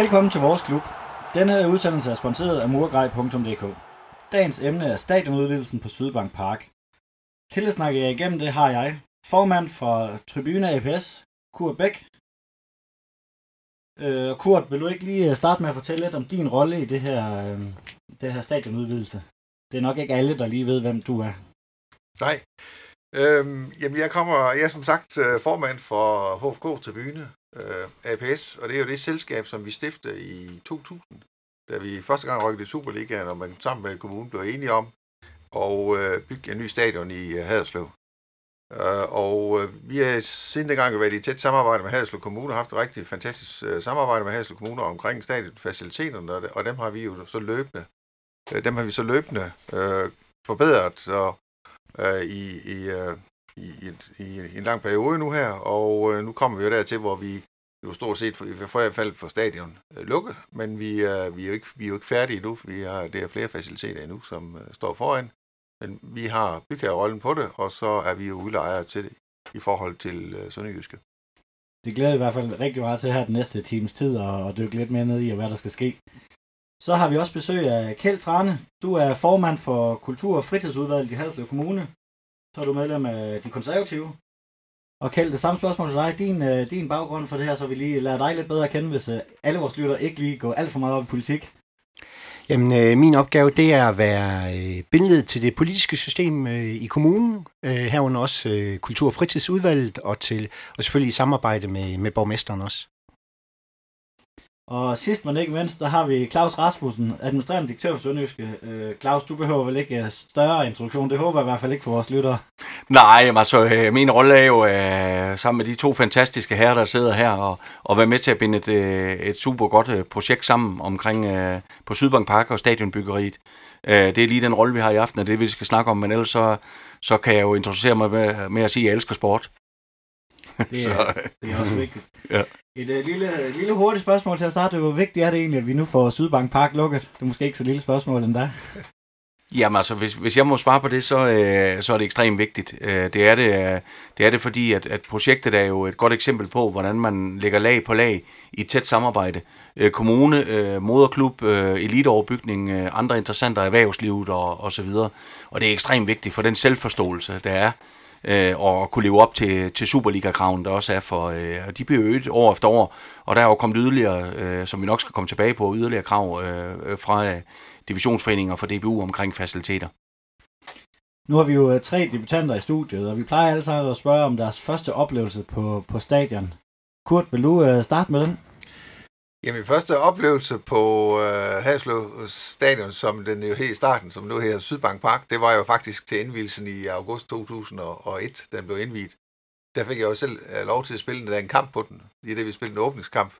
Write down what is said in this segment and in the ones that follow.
Velkommen til vores klub. Denne udsendelse er sponsoreret af murgrej.dk. Dagens emne er stadionudvidelsen på Sydbank Park. Til at snakke jer igennem det har jeg, formand for Tribune APS, Kurt Bæk. Øh, Kurt, vil du ikke lige øh, starte med at fortælle lidt om din rolle i det her, øh, det her stadionudvidelse? Det er nok ikke alle, der lige ved, hvem du er. Nej. Øhm, jamen, jeg kommer, jeg er som sagt øh, formand for HFK Tribune øh, APS, og det er jo det selskab, som vi stiftede i 2000, da vi første gang rykkede i Superligaen, og man sammen med kommunen blev enige om at øh, bygge en ny stadion i øh, Haderslev. Øh, og øh, vi har siden dengang været i tæt samarbejde med Haderslev Kommune, og haft et rigtig fantastisk øh, samarbejde med Haderslev Kommune omkring stadionfaciliteterne, og, og dem har vi jo så løbende, øh, dem har vi så løbende øh, forbedret og, øh, i, i, øh, i, i, i en lang periode nu her, og øh, nu kommer vi jo dertil, hvor vi jo stort set, for, i hvert fald for stadion, øh, lukket, men vi, øh, vi, er jo ikke, vi er jo ikke færdige endnu. Vi har, det er flere faciliteter endnu, som øh, står foran, men vi har bygherrerollen på det, og så er vi jo udlejere til det i forhold til øh, Sønderjyske. Det glæder jeg i hvert fald rigtig meget til her den næste times tid, og, og dykke lidt mere ned i, hvad der skal ske. Så har vi også besøg af Kjeld Trane. Du er formand for Kultur- og Fritidsudvalget i Haderslev Kommune. Så er du medlem af De Konservative. Og Kjeld, det samme spørgsmål til dig. Din, øh, din baggrund for det her, så vi lige lærer dig lidt bedre at kende, hvis øh, alle vores lytter ikke lige går alt for meget op i politik. Jamen, øh, min opgave, det er at være øh, til det politiske system øh, i kommunen, øh, herunder også øh, kultur- og fritidsudvalget, og, til, og selvfølgelig i samarbejde med, med borgmesteren også. Og sidst men ikke mindst, der har vi Claus Rasmussen, administrerende direktør for Sønderjyske. Øh, Claus, du behøver vel ikke øh, større introduktion, det håber jeg i hvert fald ikke for vores lyttere. Nej, jamen, altså øh, min rolle er jo øh, sammen med de to fantastiske herrer, der sidder her, og, og være med til at binde et, øh, et super godt øh, projekt sammen omkring øh, på Sydbank Park og stadionbyggeriet. Øh, det er lige den rolle, vi har i aften, og det er det, vi skal snakke om, men ellers så, så kan jeg jo introducere mig med, med at sige, at jeg elsker sport. Det er, det er også vigtigt. Ja. Et uh, lille, et lille hurtigt spørgsmål til at starte. Hvor vigtigt er det egentlig, at vi nu får Sydbank Park lukket? Det er måske ikke så lille spørgsmål endda. Jamen altså, hvis, hvis jeg må svare på det, så, øh, så er det ekstremt vigtigt. Øh, det, er det, øh, det er det, fordi at, at projektet er jo et godt eksempel på, hvordan man lægger lag på lag i tæt samarbejde. Øh, kommune, øh, moderklub, øh, eliteoverbygning, øh, andre interessenter, erhvervslivet og, og så videre. Og det er ekstremt vigtigt for den selvforståelse, der er øh, og kunne leve op til, til Superliga-kraven, der også er for, øh, og de bliver øget år efter år, og der er jo kommet yderligere, øh, som vi nok skal komme tilbage på, yderligere krav øh, fra øh, divisionsforeninger for DBU omkring faciliteter. Nu har vi jo øh, tre debutanter i studiet, og vi plejer alle sammen at spørge om deres første oplevelse på, på stadion. Kurt, vil du øh, starte med den? Jamen, første oplevelse på øh, Haslev Stadion, som den jo helt i starten, som nu her Sydbank Park, det var jo faktisk til indvielsen i august 2001, den blev indviet. Der fik jeg jo selv øh, lov til at spille der en kamp på den. I det, vi spillede en åbningskamp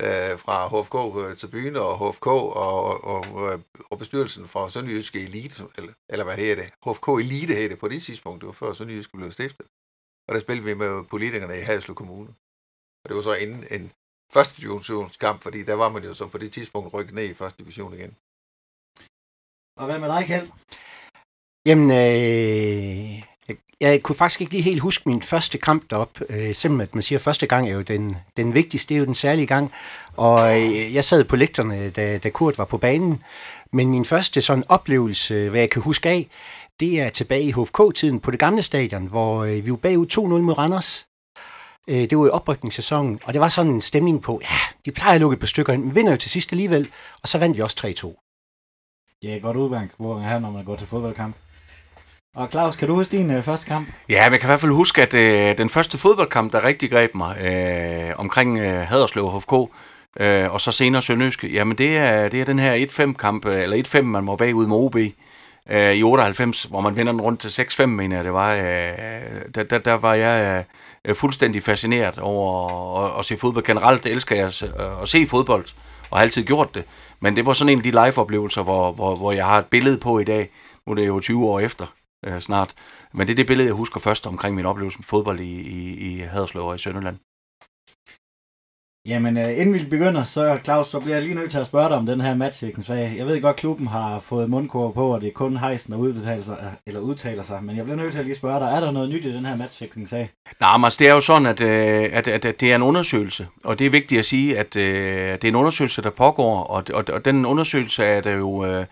øh, fra HFK øh, til byen og HFK og, og, og, øh, og bestyrelsen fra Sønderjyske Elite, eller, eller hvad hedder det? HFK Elite hed det på det tidspunkt, det var før Sønderjyske blev stiftet. Og der spillede vi med politikerne i Haslev Kommune. Og det var så inden en første divisionskamp, fordi der var man jo så på det tidspunkt rykket ned i første division igen. Og hvad med dig, Kjeld? Jamen, øh, jeg, jeg kunne faktisk ikke lige helt huske min første kamp derop. Øh, simpelthen, at man siger, at første gang er jo den, den vigtigste, det er jo den særlige gang. Og øh, jeg sad på lægterne, da, da Kurt var på banen. Men min første sådan oplevelse, hvad jeg kan huske af, det er tilbage i HFK-tiden på det gamle stadion, hvor øh, vi var bagud 2-0 mod Randers. Øh, det var i oprykningssæsonen, og det var sådan en stemning på, ja, de plejer at lukke et par stykker, men vinder jo til sidst alligevel, og så vandt vi også 3-2. Ja, godt udbank, hvor her, når man går til fodboldkamp. Og Claus, kan du huske din øh, første kamp? Ja, men jeg kan i hvert fald huske, at øh, den første fodboldkamp, der rigtig greb mig øh, omkring øh, Haderslev HFK, øh, og så senere Sønderjyske, jamen det er, det er den her 1-5-kamp, øh, eller 1-5, man må bagud med OB øh, i 98, hvor man vinder den rundt til 6-5, mener jeg det var. Øh, der, der, der var jeg øh, Øh, fuldstændig fascineret over at, at se fodbold. Generelt elsker jeg at, øh, at se fodbold, og har altid gjort det. Men det var sådan en af de live-oplevelser, hvor, hvor, hvor jeg har et billede på i dag. Nu er det jo 20 år efter øh, snart. Men det er det billede, jeg husker først omkring min oplevelse med fodbold i, i, i Haderslev og i Sønderland. Jamen, øh, inden vi begynder, så Claus, så bliver jeg lige nødt til at spørge dig om den her matchfixing-sag. Jeg ved godt, klubben har fået mundkår på, og det er kun hejsen, der udbetaler sig, eller udtaler sig. Men jeg bliver nødt til at lige spørge dig, er der noget nyt i den her matchfixing-sag? Nej, men altså, det er jo sådan, at, øh, at, at, at det er en undersøgelse, og det er vigtigt at sige, at øh, at det er en undersøgelse, der pågår, og, og, og den undersøgelse er der jo øh,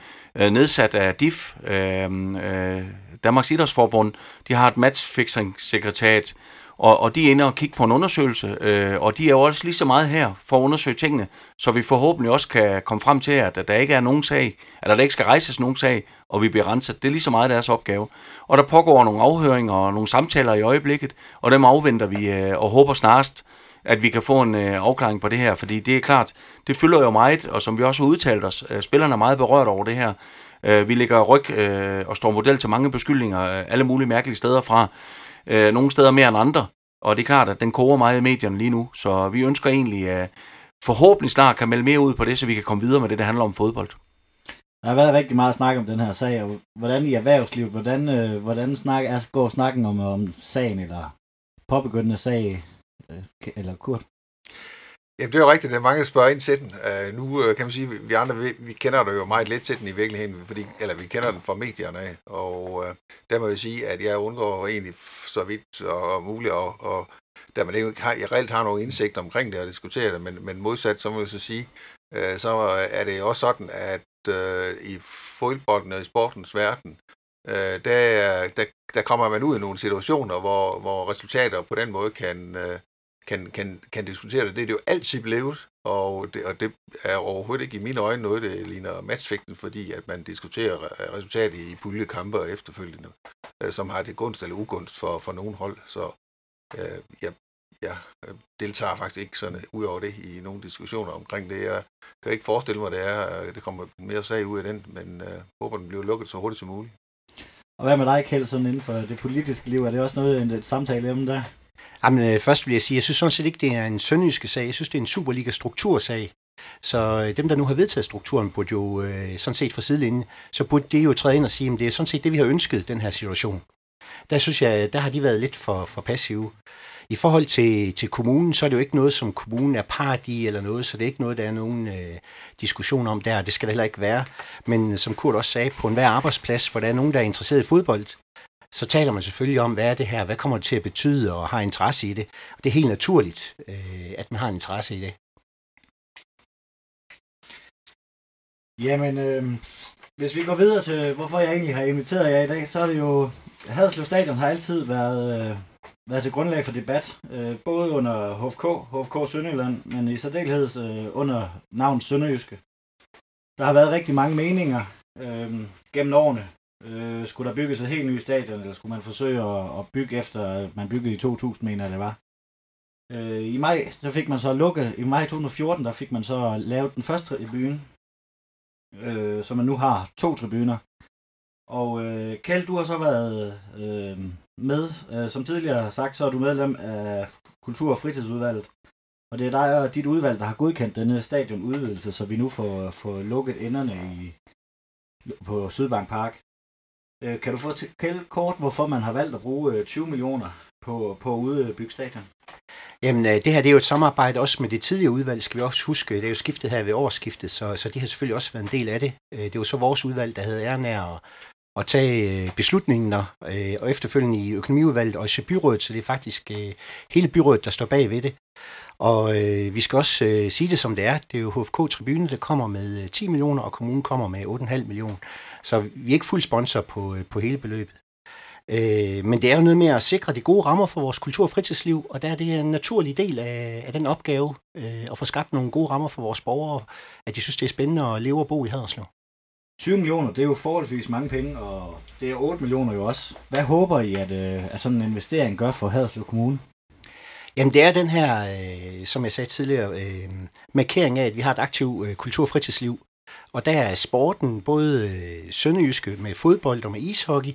nedsat af DIF, øh, øh, Danmarks Idrætsforbund. De har et matchfixingssekretariat, og, og de er inde og kigge på en undersøgelse, øh, og de er jo også lige så meget her for at undersøge tingene, så vi forhåbentlig også kan komme frem til, at, der ikke er nogen sag, eller der ikke skal rejses nogen sag, og vi bliver renset. Det er lige så meget deres opgave. Og der pågår nogle afhøringer og nogle samtaler i øjeblikket, og dem afventer vi øh, og håber snarest, at vi kan få en øh, afklaring på det her, fordi det er klart, det fylder jo meget, og som vi også har udtalt os, øh, spillerne er meget berørt over det her. Øh, vi ligger ryg øh, og står model til mange beskyldninger, øh, alle mulige mærkelige steder fra, øh, nogle steder mere end andre. Og det er klart, at den koger meget i medierne lige nu, så vi ønsker egentlig, at forhåbentlig snart kan melde mere ud på det, så vi kan komme videre med det, der handler om fodbold. Der har været rigtig meget snak om den her sag, og hvordan i erhvervslivet, hvordan, øh, hvordan snak, altså går snakken om, om sagen, eller påbegyndende sag, øh, eller kurt? Jamen, det er jo rigtigt, at mange, spørger ind til den. Uh, nu uh, kan man sige, at vi andre, vi, vi kender det jo meget lidt til den i virkeligheden, fordi, eller vi kender den fra medierne af, og uh, der må jeg sige, at jeg undgår egentlig så vidt og, og muligt, og, og der man ikke har, jeg reelt har nogen indsigt omkring det og diskutere det, men, men modsat, så må jeg så sige, uh, så er det også sådan, at uh, i fodbolden og i sportens verden, uh, der, der, der kommer man ud i nogle situationer, hvor, hvor resultater på den måde kan, uh, kan, kan, kan diskutere det. Det er det jo altid blevet, og det, og det er overhovedet ikke i mine øjne noget, det ligner matchfægten, fordi at man diskuterer resultatet i puljekampe og efterfølgende, øh, som har det gunst eller ugunst for, for nogen hold. Så øh, jeg, jeg øh, deltager faktisk ikke sådan ud over det i nogle diskussioner omkring det. Jeg kan ikke forestille mig, det er, øh, det kommer mere sag ud af den, men øh, håber, den bliver lukket så hurtigt som muligt. Og hvad med dig, Kjeld, sådan inden for det politiske liv? Er det også noget, en samtale om der? Jamen, øh, først vil jeg sige, jeg synes sådan set ikke, det er en sønderjyske sag. Jeg synes, det er en Superliga-struktursag. Så øh, dem, der nu har vedtaget strukturen, burde jo øh, sådan set fra sidelinjen, så burde det jo træde ind og sige, at det er sådan set det, vi har ønsket, den her situation. Der synes jeg, der har de været lidt for, for passive. I forhold til, til kommunen, så er det jo ikke noget, som kommunen er part i eller noget, så det er ikke noget, der er nogen øh, diskussion om der, det skal der heller ikke være. Men øh, som Kurt også sagde, på enhver arbejdsplads, hvor der er nogen, der er interesseret i fodbold, så taler man selvfølgelig om, hvad er det her, hvad kommer det til at betyde, og har interesse i det. Og det er helt naturligt, øh, at man har en interesse i det. Jamen, øh, hvis vi går videre til, hvorfor jeg egentlig har inviteret jer i dag, så er det jo, Haderslev Stadion har altid været, øh, været til grundlag for debat, øh, både under HFK, HFK Sønderjylland, men i særdeleshed øh, under navn Sønderjyske. Der har været rigtig mange meninger øh, gennem årene Øh, skulle der bygges et helt nyt stadion, eller skulle man forsøge at, at bygge efter, man byggede i 2000, mener det var. Øh, I maj, så fik man så lukket, i maj 2014, der fik man så lavet den første tribune, øh, så man nu har to tribuner. Og øh, Kjeld, du har så været øh, med, øh, som tidligere sagt, så er du medlem af Kultur- og Fritidsudvalget. Og det er dig og dit udvalg, der har godkendt denne stadionudvidelse, så vi nu får, får lukket enderne i, på Sydbank Park. Øh, kan du fortælle kort, hvorfor man har valgt at bruge øh, 20 millioner på, på at udbygge stadion? Jamen, øh, det her det er jo et samarbejde også med det tidligere udvalg, skal vi også huske. Det er jo skiftet her ved årsskiftet, så, så de har selvfølgelig også været en del af det. Øh, det var så vores udvalg, der havde æren af at, at tage beslutningen, og efterfølgende i økonomiudvalget og i byrådet, så det er faktisk hele byrådet, der står bag ved det. Og øh, vi skal også øh, sige det som det er. Det er jo HFK Tribune, der kommer med 10 millioner, og kommunen kommer med 8,5 millioner. Så vi er ikke fuld sponsor på, øh, på hele beløbet. Øh, men det er jo noget med at sikre de gode rammer for vores kultur- og fritidsliv, og der er det en naturlig del af, af den opgave øh, at få skabt nogle gode rammer for vores borgere, at de synes, det er spændende at leve og bo i Haderslev. 20 millioner, det er jo forholdsvis mange penge, og det er 8 millioner jo også. Hvad håber I, at, at sådan en investering gør for Haderslev Kommune? Jamen det er den her, øh, som jeg sagde tidligere, øh, markering af, at vi har et aktivt øh, kultur- og fritidsliv, og der er sporten, både øh, sønderjyske med fodbold og med ishockey,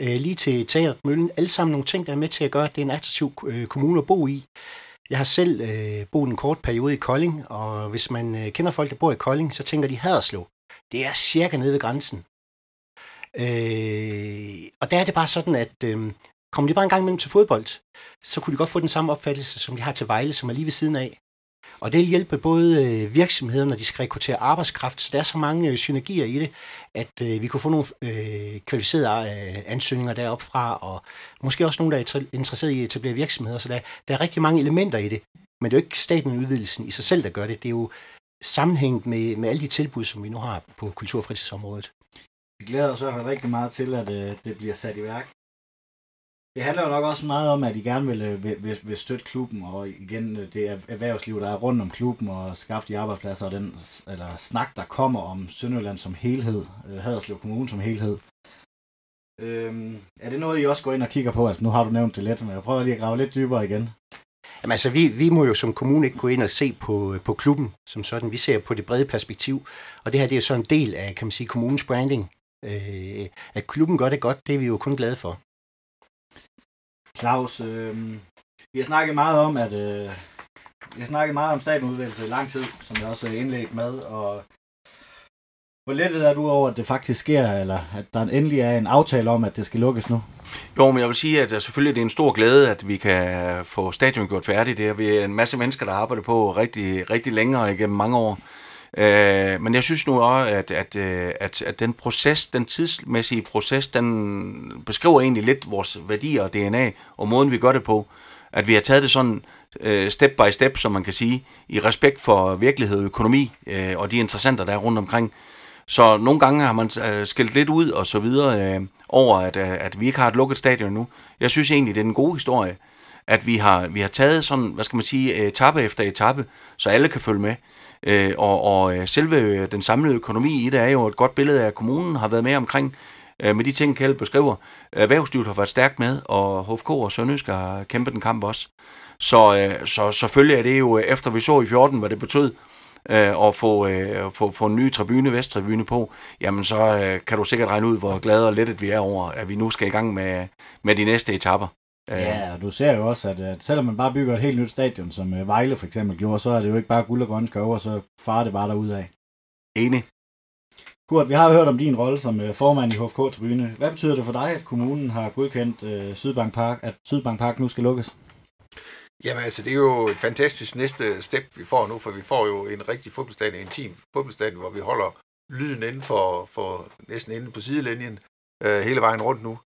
øh, lige til Teateret Møllen, alle sammen nogle ting, der er med til at gøre, at det er en attraktiv øh, kommune at bo i. Jeg har selv øh, boet en kort periode i Kolding, og hvis man øh, kender folk, der bor i Kolding, så tænker de Haderslev. Det er cirka nede ved grænsen. Øh, og der er det bare sådan, at øh, kommer de bare en gang imellem til fodbold, så kunne de godt få den samme opfattelse, som de har til Vejle, som er lige ved siden af. Og det hjælper både øh, virksomhederne, virksomheder, når de skal rekruttere arbejdskraft, så der er så mange øh, synergier i det, at øh, vi kunne få nogle kvalificerede ansøgninger deroppe fra, og måske også nogle, der er interesseret i at etablere virksomheder, så der, der er rigtig mange elementer i det. Men det er jo ikke staten udvidelsen i sig selv, der gør det. Det er jo sammenhængt med, med alle de tilbud, som vi nu har på kultur- og fritidsområdet. Vi glæder os i hvert fald rigtig meget til, at det bliver sat i værk. Det handler jo nok også meget om, at I gerne vil, øh, vil, vil, støtte klubben, og igen, øh, det er erhvervsliv, der er rundt om klubben, og skaffe de arbejdspladser, og den eller snak, der kommer om Sønderjylland som helhed, øh, Haderslev Kommune som helhed. Øhm, er det noget, I også går ind og kigger på? Altså, nu har du nævnt det lidt, men jeg prøver lige at grave lidt dybere igen. Jamen altså, vi, vi må jo som kommune ikke gå ind og se på, på klubben som sådan. Vi ser på det brede perspektiv, og det her det er så en del af, kan man sige, kommunens branding. Øh, at klubben gør det godt, det er vi jo kun glade for. Claus, øh, vi har snakket meget om, at øh, vi har snakket meget om statenudvælgelse i lang tid, som jeg også indledt med, og hvor let er du over, at det faktisk sker, eller at der endelig er en aftale om, at det skal lukkes nu? Jo, men jeg vil sige, at øh, selvfølgelig det er en stor glæde, at vi kan få stadion gjort færdigt. Det er vi er en masse mennesker, der arbejder på rigtig, rigtig længere igennem mange år. Øh, men jeg synes nu også, at, at, øh, at, at den proces, den tidsmæssige proces, den beskriver egentlig lidt vores værdier og DNA, og måden vi gør det på. At vi har taget det sådan øh, step by step, som man kan sige, i respekt for virkelighed og økonomi, øh, og de interessenter, der er rundt omkring. Så nogle gange har man øh, skilt lidt ud og så videre øh, over, at, øh, at vi ikke har et lukket stadion nu. Jeg synes egentlig, det er en god historie, at vi har, vi har taget sådan, hvad skal man sige, etape efter etape, så alle kan følge med. Øh, og, og øh, selve øh, den samlede økonomi i det er jo et godt billede af, at kommunen har været med omkring øh, med de ting, Kjeld beskriver. Erhvervslivet har været stærkt med, og HFK og Sønderjysk har kæmpet den kamp også. Så, øh, så selvfølgelig er det jo, øh, efter vi så i 14, hvad det betød, øh, og få, øh, få, få en ny tribune, vesttribune på, jamen så øh, kan du sikkert regne ud, hvor glade og lettet vi er over, at vi nu skal i gang med, med de næste etapper. Ja, og du ser jo også, at, at selvom man bare bygger et helt nyt stadion, som uh, Vejle for eksempel gjorde, så er det jo ikke bare guld og grønne skove, og så farer det bare af. Enig. Kurt, vi har jo hørt om din rolle som formand i HFK Tribune. Hvad betyder det for dig, at kommunen har godkendt uh, Sydbank Park, at Sydbank Park nu skal lukkes? Jamen altså, det er jo et fantastisk næste step, vi får nu, for vi får jo en rigtig fodboldstadion, en team fodboldstadion, hvor vi holder lyden inden for, for næsten inde på sidelinjen øh, hele vejen rundt nu.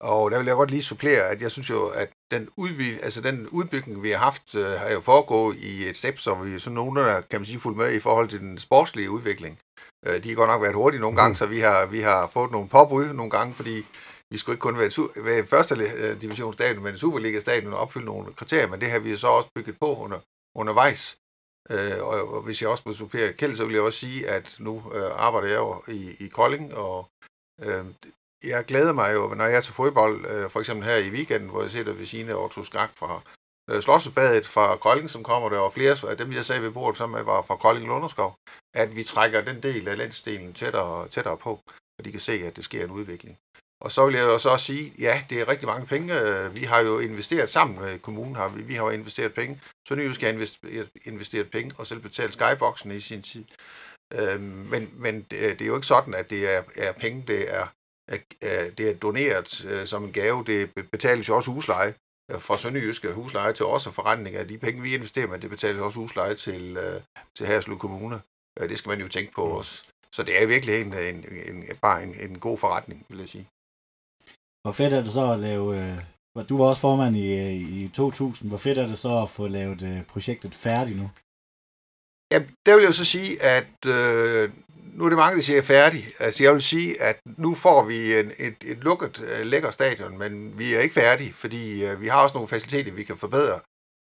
Og der vil jeg godt lige supplere, at jeg synes jo, at den, udvid, altså den udbygning, vi har haft, øh, har jo foregået i et step, så vi sådan der kan man sige, fuldt med i forhold til den sportslige udvikling. Øh, de har godt nok været hurtige nogle gange, mm. så vi har, vi har fået nogle påbud nogle gange, fordi vi skulle ikke kun være, være første øh, divisionsstadion, men Superliga-stadion og opfylde nogle kriterier, men det har vi så også bygget på under, undervejs. Øh, og, og hvis jeg også må supplere Kjeld, så vil jeg også sige, at nu øh, arbejder jeg jo i, i Kolding, og øh, jeg glæder mig jo, når jeg er til fodbold, øh, for eksempel her i weekenden, hvor jeg sidder ved sine Otto Skak fra øh, Slottsbadet fra Kolding, som kommer der, og flere af dem, jeg sagde ved bordet, som var fra Kolding Lunderskov, at vi trækker den del af landsdelen tættere, tættere på, og de kan se, at det sker en udvikling. Og så vil jeg jo så også sige, ja, det er rigtig mange penge. Øh, vi har jo investeret sammen med kommunen, har vi, vi har jo investeret penge. Så nu skal investeret, investeret penge og selv betalt skyboxen i sin tid. Øhm, men, men øh, det er jo ikke sådan, at det er, er penge, det er det er doneret øh, som en gave. Det betales jo også husleje øh, fra Sønderjyske husleje til os og forretning af de penge, vi investerer med. Det betales også husleje til, øh, til Herslev Kommune. Det skal man jo tænke på mm. også. Så det er virkelig en, en, en, bare en, en god forretning, vil jeg sige. Hvor fedt er det så at lave... Øh, du var også formand i, i 2000. Hvor fedt er det så at få lavet projektet færdigt nu? Ja, der vil jeg jo så sige, at øh, nu er det mange, der siger færdig. Altså jeg vil sige, at nu får vi en, et, et lukket, øh, lækker stadion, men vi er ikke færdige, fordi uh, vi har også nogle faciliteter, vi kan forbedre.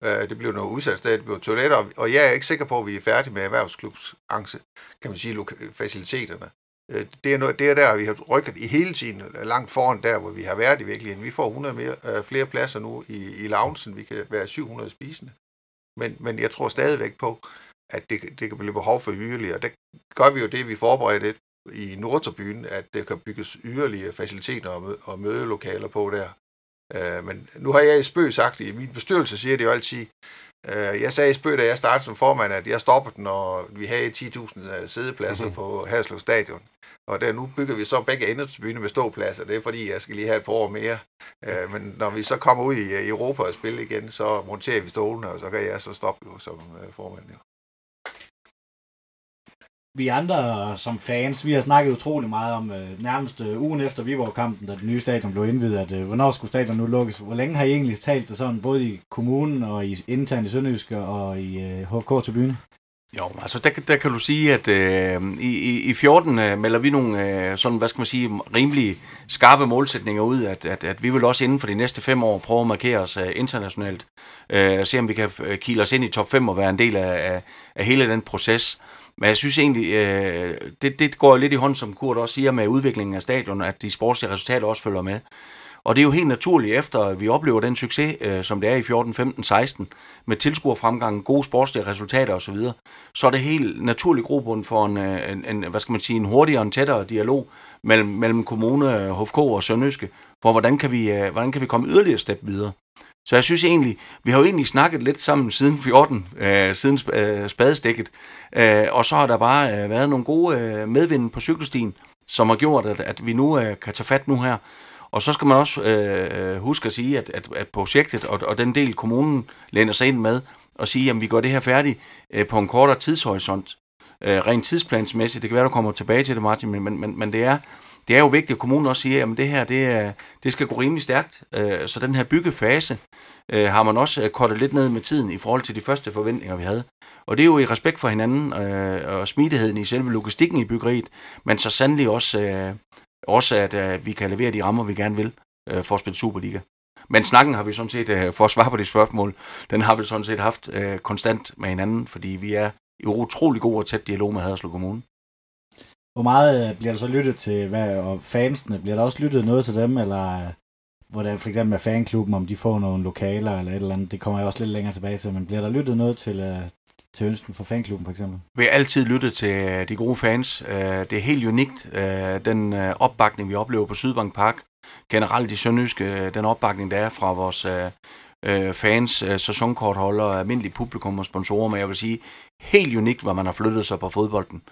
Uh, det bliver noget udsat sted, det bliver toiletter, og jeg er ikke sikker på, at vi er færdige med erhvervsklubsangse, kan man sige, faciliteterne. Uh, det, er noget, det er der, vi har rykket i hele tiden langt foran der, hvor vi har været i virkeligheden. Vi får 100 mere, uh, flere pladser nu i, i loungen, vi kan være 700 spisende. Men, men jeg tror stadigvæk på, at det, det kan blive behov for yderligere. Der gør vi jo det, vi forbereder i Nordtabyen, at det kan bygges yderligere faciliteter og, mødelokaler på der. Øh, men nu har jeg i spøg sagt, i min bestyrelse siger det jo altid, øh, jeg sagde i spøg, da jeg startede som formand, at jeg stoppede, når vi havde 10.000 sædepladser mm-hmm. på Haslev Stadion. Og der, nu bygger vi så begge byen med ståpladser. Det er fordi, jeg skal lige have et par år mere. Øh, men når vi så kommer ud i Europa og spiller igen, så monterer vi stolene, og så kan jeg så stoppe jo som formand. Jo vi andre som fans, vi har snakket utrolig meget om øh, nærmest øh, ugen efter Viborg-kampen, da det nye stadion blev indvidet, at øh, hvornår skulle stadion nu lukkes? Hvor længe har I egentlig talt det sådan, både i kommunen og i internt i Sønderjysk og i øh, HFK til byen? Jo, altså der, der kan du sige, at øh, i, i 14 øh, melder vi nogle øh, sådan, hvad skal man sige, rimelig skarpe målsætninger ud, at, at, at vi vil også inden for de næste fem år prøve at markere os øh, internationalt, øh, se om vi kan øh, kile os ind i top 5 og være en del af, af, af hele den proces. Men jeg synes egentlig, øh, det, det går lidt i hånd, som Kurt også siger, med udviklingen af stadion, at de sportslige resultater også følger med. Og det er jo helt naturligt, efter vi oplever den succes, øh, som det er i 14, 15, 16, med tilskuerfremgang, gode sportslige resultater osv., så er det helt naturligt grobund for en, øh, en, en, hvad skal man sige, en hurtigere og en tættere dialog mellem, mellem kommune, HFK og Sønderjyske, for hvordan kan vi, øh, hvordan kan vi komme yderligere step videre. Så jeg synes egentlig, vi har jo egentlig snakket lidt sammen siden 14, øh, siden øh, spadestikket, øh, og så har der bare øh, været nogle gode øh, medvind på cykelstien, som har gjort, at, at vi nu øh, kan tage fat nu her. Og så skal man også øh, øh huske at sige, at, at, at projektet og, og den del, kommunen læner sig ind med, og sige, at vi gør det her færdigt øh, på en kortere tidshorisont, øh, rent tidsplansmæssigt. Det kan være, du kommer tilbage til det, Martin, men, men, men det er det er jo vigtigt, at kommunen også siger, at det her det, det skal gå rimelig stærkt. Øh, så den her byggefase øh, har man også øh, kortet lidt ned med tiden i forhold til de første forventninger, vi havde. Og det er jo i respekt for hinanden og smidigheden i selve logistikken i byggeriet, men så sandelig også, også at vi kan levere de rammer, vi gerne vil for at spille Superliga. Men snakken har vi sådan set, for at svare på det spørgsmål, den har vi sådan set haft konstant med hinanden, fordi vi er i utrolig god og tæt dialog med Haderslev Kommune. Hvor meget øh, bliver der så lyttet til, hvad, og fansene, bliver der også lyttet noget til dem, eller øh, hvordan for eksempel med fanklubben, om de får nogle lokaler eller et eller andet, det kommer jeg også lidt længere tilbage til, men bliver der lyttet noget til, øh, til ønsken for fanklubben for eksempel? Vi har altid lyttet til de gode fans. Det er helt unikt, den opbakning, vi oplever på Sydbank Park. Generelt i Sønderjyske, den opbakning, der er fra vores fans, sæsonkortholdere, almindelige publikum og sponsorer, men jeg vil sige, helt unikt, hvor man har flyttet sig på fodbolden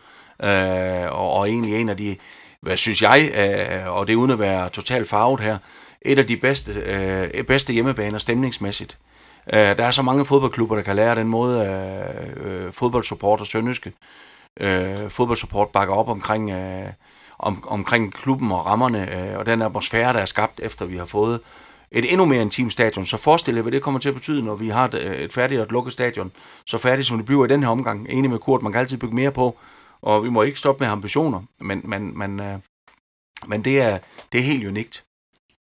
øh, og, og egentlig en af de, hvad synes jeg, øh, og det uden at være totalt farvet her, et af de bedste, øh, bedste hjemmebaner stemningsmæssigt. Øh, der er så mange fodboldklubber, der kan lære den måde, øh, øh, fodboldsupport og sønderjyske øh, fodboldsupport bakker op omkring, øh, om, omkring klubben og rammerne, øh, og den atmosfære, der er skabt, efter vi har fået et endnu mere intimt stadion. Så forestil jer, hvad det kommer til at betyde, når vi har et, et færdigt og et lukket stadion, så færdigt som det bliver i den her omgang. Enig med Kurt, man kan altid bygge mere på, og vi må ikke stoppe med ambitioner, men, men, men, øh, men det, er, det er helt unikt.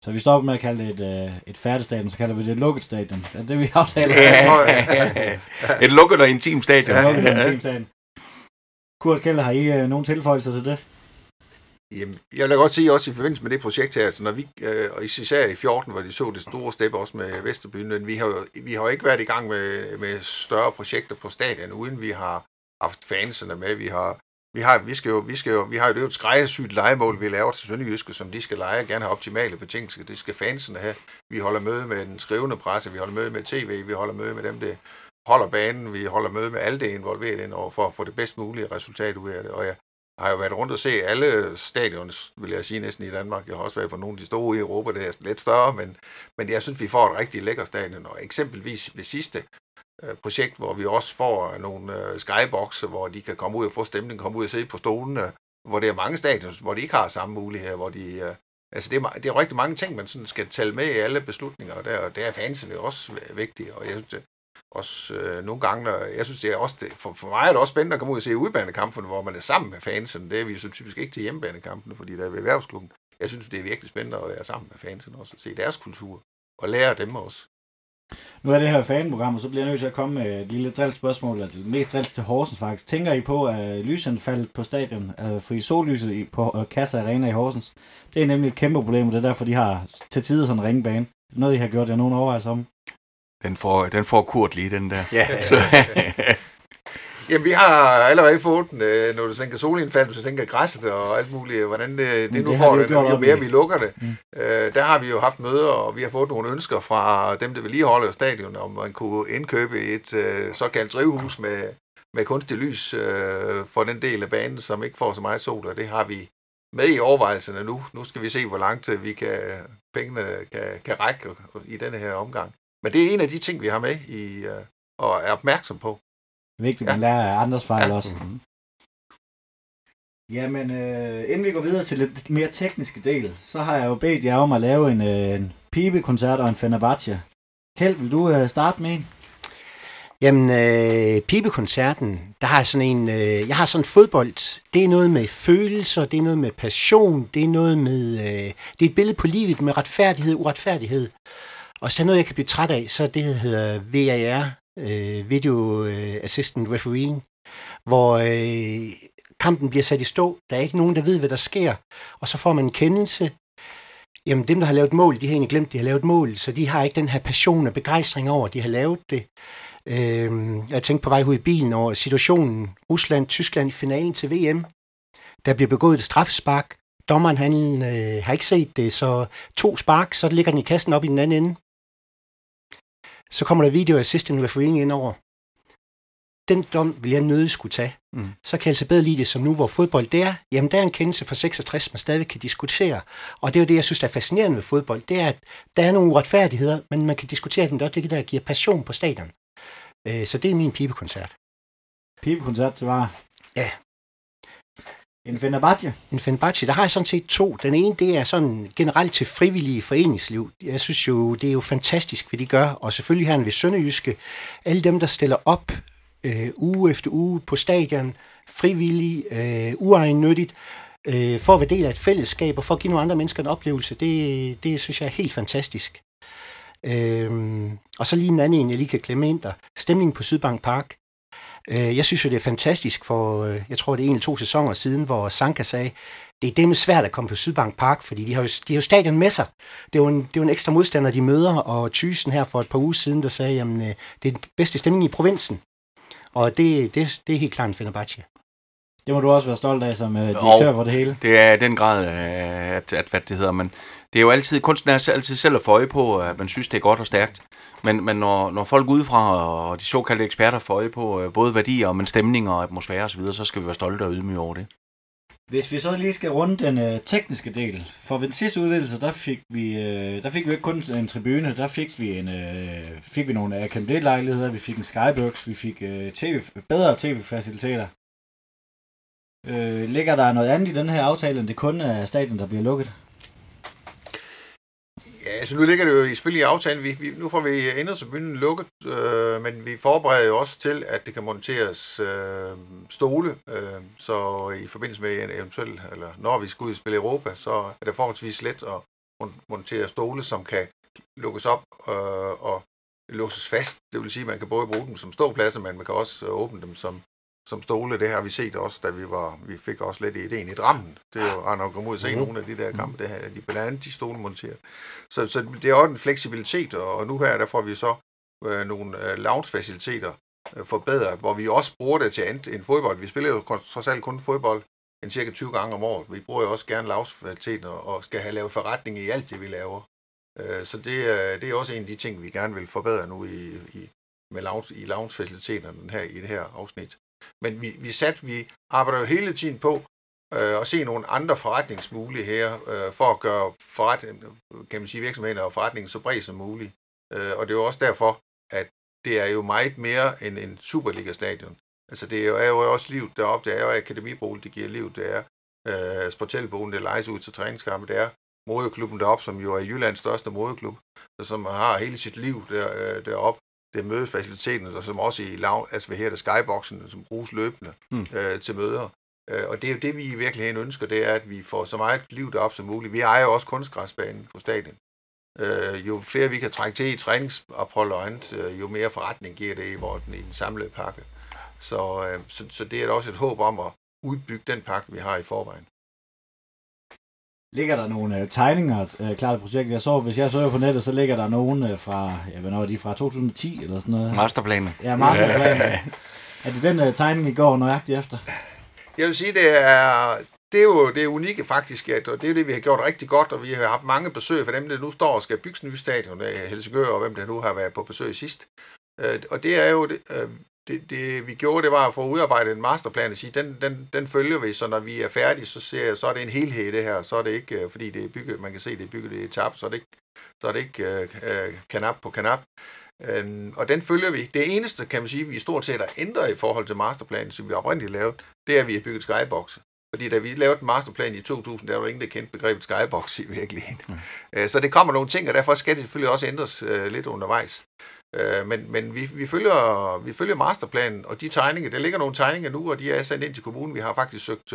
Så vi stopper med at kalde det et, øh, et færdigt stadion, så kalder vi det et lukket stadion. Er det, vi aftaler? Ja, et lukket og intimt stadion. Ja, lukket og intimt stadion. Kurt Kjell, har I øh, nogen tilføjelser til det? Jamen, jeg vil godt sige også i forbindelse med det projekt her, altså når vi, øh, og især i 14, hvor de så det store step også med Vesterbyen, men vi har jo vi har jo ikke været i gang med, med større projekter på stadion, uden vi har haft fansene med. Vi har vi har, vi skal jo, vi skal jo, vi har jo det et skræddersygt legemål, vi laver til Sønderjyske, som de skal lege, gerne have optimale betingelser. Det skal fansene have. Vi holder møde med den skrivende presse, vi holder møde med tv, vi holder møde med dem, der holder banen, vi holder møde med alle det involverede ind over for at få det bedst mulige resultat ud af det. Og jeg har jo været rundt og se alle stadioner, vil jeg sige næsten i Danmark. Jeg har også været på nogle af de store i Europa, det er lidt større, men, men jeg synes, vi får et rigtig lækker stadion. Og eksempelvis ved sidste Øh, projekt, hvor vi også får øh, nogle øh, skyboxe, hvor de kan komme ud og få stemning, komme ud og se på stolene, hvor det er mange stadions, hvor de ikke har samme muligheder, hvor de... Altså, det er, det er rigtig mange ting, man sådan skal tælle med i alle beslutninger, og der, der er fansene også vigtige, og jeg synes, det, også øh, nogle gange, når, jeg synes, det er også, det, for, for mig er det også spændende at komme ud og se udbanekampene, hvor man er sammen med fansene. Det er vi så typisk ikke til hjemmebanekampene, fordi der er ved erhvervsklubben. Jeg synes, det er virkelig spændende at være sammen med fansene også, og se deres kultur, og lære dem også. Nu er det her fanprogram, og så bliver jeg nødt til at komme med et lille drildt spørgsmål, eller det mest drildt til Horsens faktisk. Tænker I på, at lysanfaldet på stadion, uh, for i sollyset på uh, Kassa Arena i Horsens, det er nemlig et kæmpe problem, og det er derfor, de har til tider sådan en ringbane. Noget, I har gjort jer nogen overvejelser om? Den får, den får Kurt lige, den der. Ja. så, Jamen, vi har allerede fået den, øh, når du tænker solindfald, du tænker græsset og alt muligt, hvordan det, det Men nu det får det, jo mere vi lukker det. Mm. Øh, der har vi jo haft møder, og vi har fået nogle ønsker fra dem, der vedligeholder stadion, om man kunne indkøbe et øh, såkaldt drivhus med, med kunstig lys øh, for den del af banen, som ikke får så meget sol, og det har vi med i overvejelserne nu. Nu skal vi se, hvor langt øh, vi kan, pengene kan, kan række i denne her omgang. Men det er en af de ting, vi har med i, øh, og er opmærksom på. Det er vigtigt, at man lærer af andres fejl Ja. også. Mhm. Jamen, øh, inden vi går videre til lidt mere tekniske del, så har jeg jo bedt jer om at lave en, øh, en pibekoncert og en Fenerbahce. Kjeld, vil du øh, starte med en? Jamen, øh, pibekoncerten, der har jeg sådan en, øh, jeg har sådan fodbold, det er noget med følelser, det er noget med passion, det er noget med, øh, det er et billede på livet med retfærdighed og uretfærdighed. Og så er der noget, jeg kan blive træt af, så er det, der hedder VAR, øh, Video øh, Assistant Refereeing, hvor øh, kampen bliver sat i stå, der er ikke nogen, der ved, hvad der sker, og så får man en kendelse. Jamen, dem, der har lavet mål, de har egentlig glemt, de har lavet mål, så de har ikke den her passion og begejstring over, at de har lavet det. Øh, jeg tænkte på vej ud i bilen over situationen Rusland-Tyskland i finalen til VM. Der bliver begået et straffespark. Dommeren han, øh, har ikke set det, så to spark, så ligger den i kassen op i den anden ende. Så kommer der video assistant refereeing ind over. Den dom vil jeg nødig skulle tage. Mm. Så kan jeg altså bedre lide det som nu, hvor fodbold det er. Jamen, der er en kendelse fra 66, man stadig kan diskutere. Og det er jo det, jeg synes, der er fascinerende ved fodbold. Det er, at der er nogle uretfærdigheder, men man kan diskutere dem. Det er det, der giver passion på stadion. Øh, Så det er min pibekoncert. Pibekoncert til var. Ja. En Fenerbahce. En Fenerbahce, der har jeg sådan set to. Den ene, det er sådan generelt til frivillige foreningsliv. Jeg synes jo, det er jo fantastisk, hvad de gør. Og selvfølgelig her ved Sønderjyske. Alle dem, der stiller op øh, uge efter uge på stadion, frivillige, øh, uegennyttigt, øh, for at være del af et fællesskab og for at give nogle andre mennesker en oplevelse, det, det synes jeg er helt fantastisk. Øhm, og så lige en anden en, jeg lige kan klemme ind der. Stemningen på Sydbank Park. Øh, jeg synes jo, det er fantastisk, for øh, jeg tror, det er en eller to sæsoner siden, hvor Sanka sagde, det er dem svært at komme på Sydbank Park, fordi de har jo, de har jo stadion med sig. Det er jo en, det er jo en ekstra modstander, de møder, og Thyssen her for et par uger siden, der sagde, jamen, øh, det er den bedste stemning i provinsen. Og det, det, det er helt klart en Fenerbahce. Det må du også være stolt af som øh, direktør for det hele. Det er i den grad, øh, at, at hvad det hedder, men det er jo altid, kunsten er altid selv at få øje på, at man synes, det er godt og stærkt. Men, men når, når folk udefra og de såkaldte eksperter får øje på øh, både værdier, men stemning og atmosfære osv., så skal vi være stolte og ydmyge over det. Hvis vi så lige skal runde den øh, tekniske del. For ved den sidste udvidelse, der fik vi, øh, der fik vi ikke kun en tribune, der fik vi, en, øh, fik vi nogle AKMD-lejligheder, vi fik en skybox, vi fik øh, TV, bedre tv-faciliteter. Øh, ligger der noget andet i den her aftale, end det kun er staten, der bliver lukket? Ja, altså nu ligger det jo selvfølgelig i aftalen. Vi, vi, nu får vi indertribunen lukket, øh, men vi forbereder jo også til, at det kan monteres øh, stole. Øh, så i forbindelse med en eventuel, eller når vi skal ud og spille Europa, så er det forholdsvis let at montere stole, som kan lukkes op øh, og låses fast. Det vil sige, at man kan både bruge dem som ståpladser, men man kan også åbne dem som, som stole. Det har vi set også, da vi var, vi fik også lidt ideen i Drammen. Det er jo rart at komme ud og se Mhm. nogle af de der kampe, det her, de blandt andet de stole monteret. Så, så det er også en fleksibilitet, og nu her, der får vi så øh, nogle øh, lounge-faciliteter øh, forbedret, hvor vi også bruger det til andet end fodbold. Vi spiller jo trods alt kun fodbold en cirka 20 gange om året. Vi bruger jo også gerne lounge-faciliteter og skal have lavet forretning i alt det, vi laver. Øh, så det, er- det er også en af de ting, vi gerne vil forbedre nu i, i, med lounge, i lounge-faciliteterne her, i det her afsnit. Men vi, vi, sat, vi arbejder jo hele tiden på øh, at se nogle andre forretningsmuligheder øh, for at gøre forretning, kan man sige, virksomheden og forretningen så bred som muligt. Øh, og det er jo også derfor, at det er jo meget mere end en Superliga-stadion. Altså det er jo, er jo også liv deroppe, det er jo akademibolig, det giver liv, det er øh, sportelbogen, det lejes ud til træningskampe, det er moderklubben deroppe, som jo er Jyllands største moderklub, som har hele sit liv der, øh, deroppe. Det er mødefaciliteten, og som også i lav, altså her det skyboxen, som bruges løbende Mm. øh, til møder. Øh, og det er jo det, vi i virkeligheden ønsker, det er, at vi får så meget liv deroppe som muligt. Vi ejer jo også kunstgræsbanen på stadion. Øh, jo flere vi kan trække til i træningsophold og andet, øh, jo mere forretning giver det i, hvor den, i den samlede pakke. Så, øh, så, så det er da også et håb om at udbygge den pakke, vi har i forvejen. Ligger der nogle øh, tegninger øh, klart til projektet? Jeg så, hvis jeg søger på nettet, så ligger der nogen øh, fra, ja, hvornår er de fra 2010 eller sådan noget. Masterplanen. Ja, masterplanen. Er det den uh, tegning, I går nøjagtigt efter? Jeg vil sige, det er, det er jo det unikke faktisk, at og det er det, vi har gjort rigtig godt, og vi har haft mange besøg for dem, der nu står og skal bygge nye stadion, Helsingør, og hvem der nu har været på besøg sidst. Øh, og det er jo, det, øh, det, det, vi gjorde, det var at få udarbejdet en masterplan og sige, den, den, den følger vi, så når vi er færdige, så, ser, så er det en helhed det her, så er det ikke, øh, fordi det er bygget, man kan se, det er bygget i etap, så er det ikke, så er det ikke øh, øh, kanap på kanap. Øhm, og den følger vi. Det eneste, kan man sige, vi stort set har ændret i forhold til masterplanen, som vi oprindeligt lavede, det er, at vi har bygget skybox. Fordi da vi lavede en masterplan i 2000, der var der ingen, der kendte begrebet skybox i virkeligheden. Mm. Så det kommer nogle ting, og derfor skal det selvfølgelig også ændres øh, lidt undervejs. Øh, men men vi, vi, følger, vi følger masterplanen, og de tegninger, der ligger nogle tegninger nu, og de er sendt ind til kommunen. Vi har faktisk søgt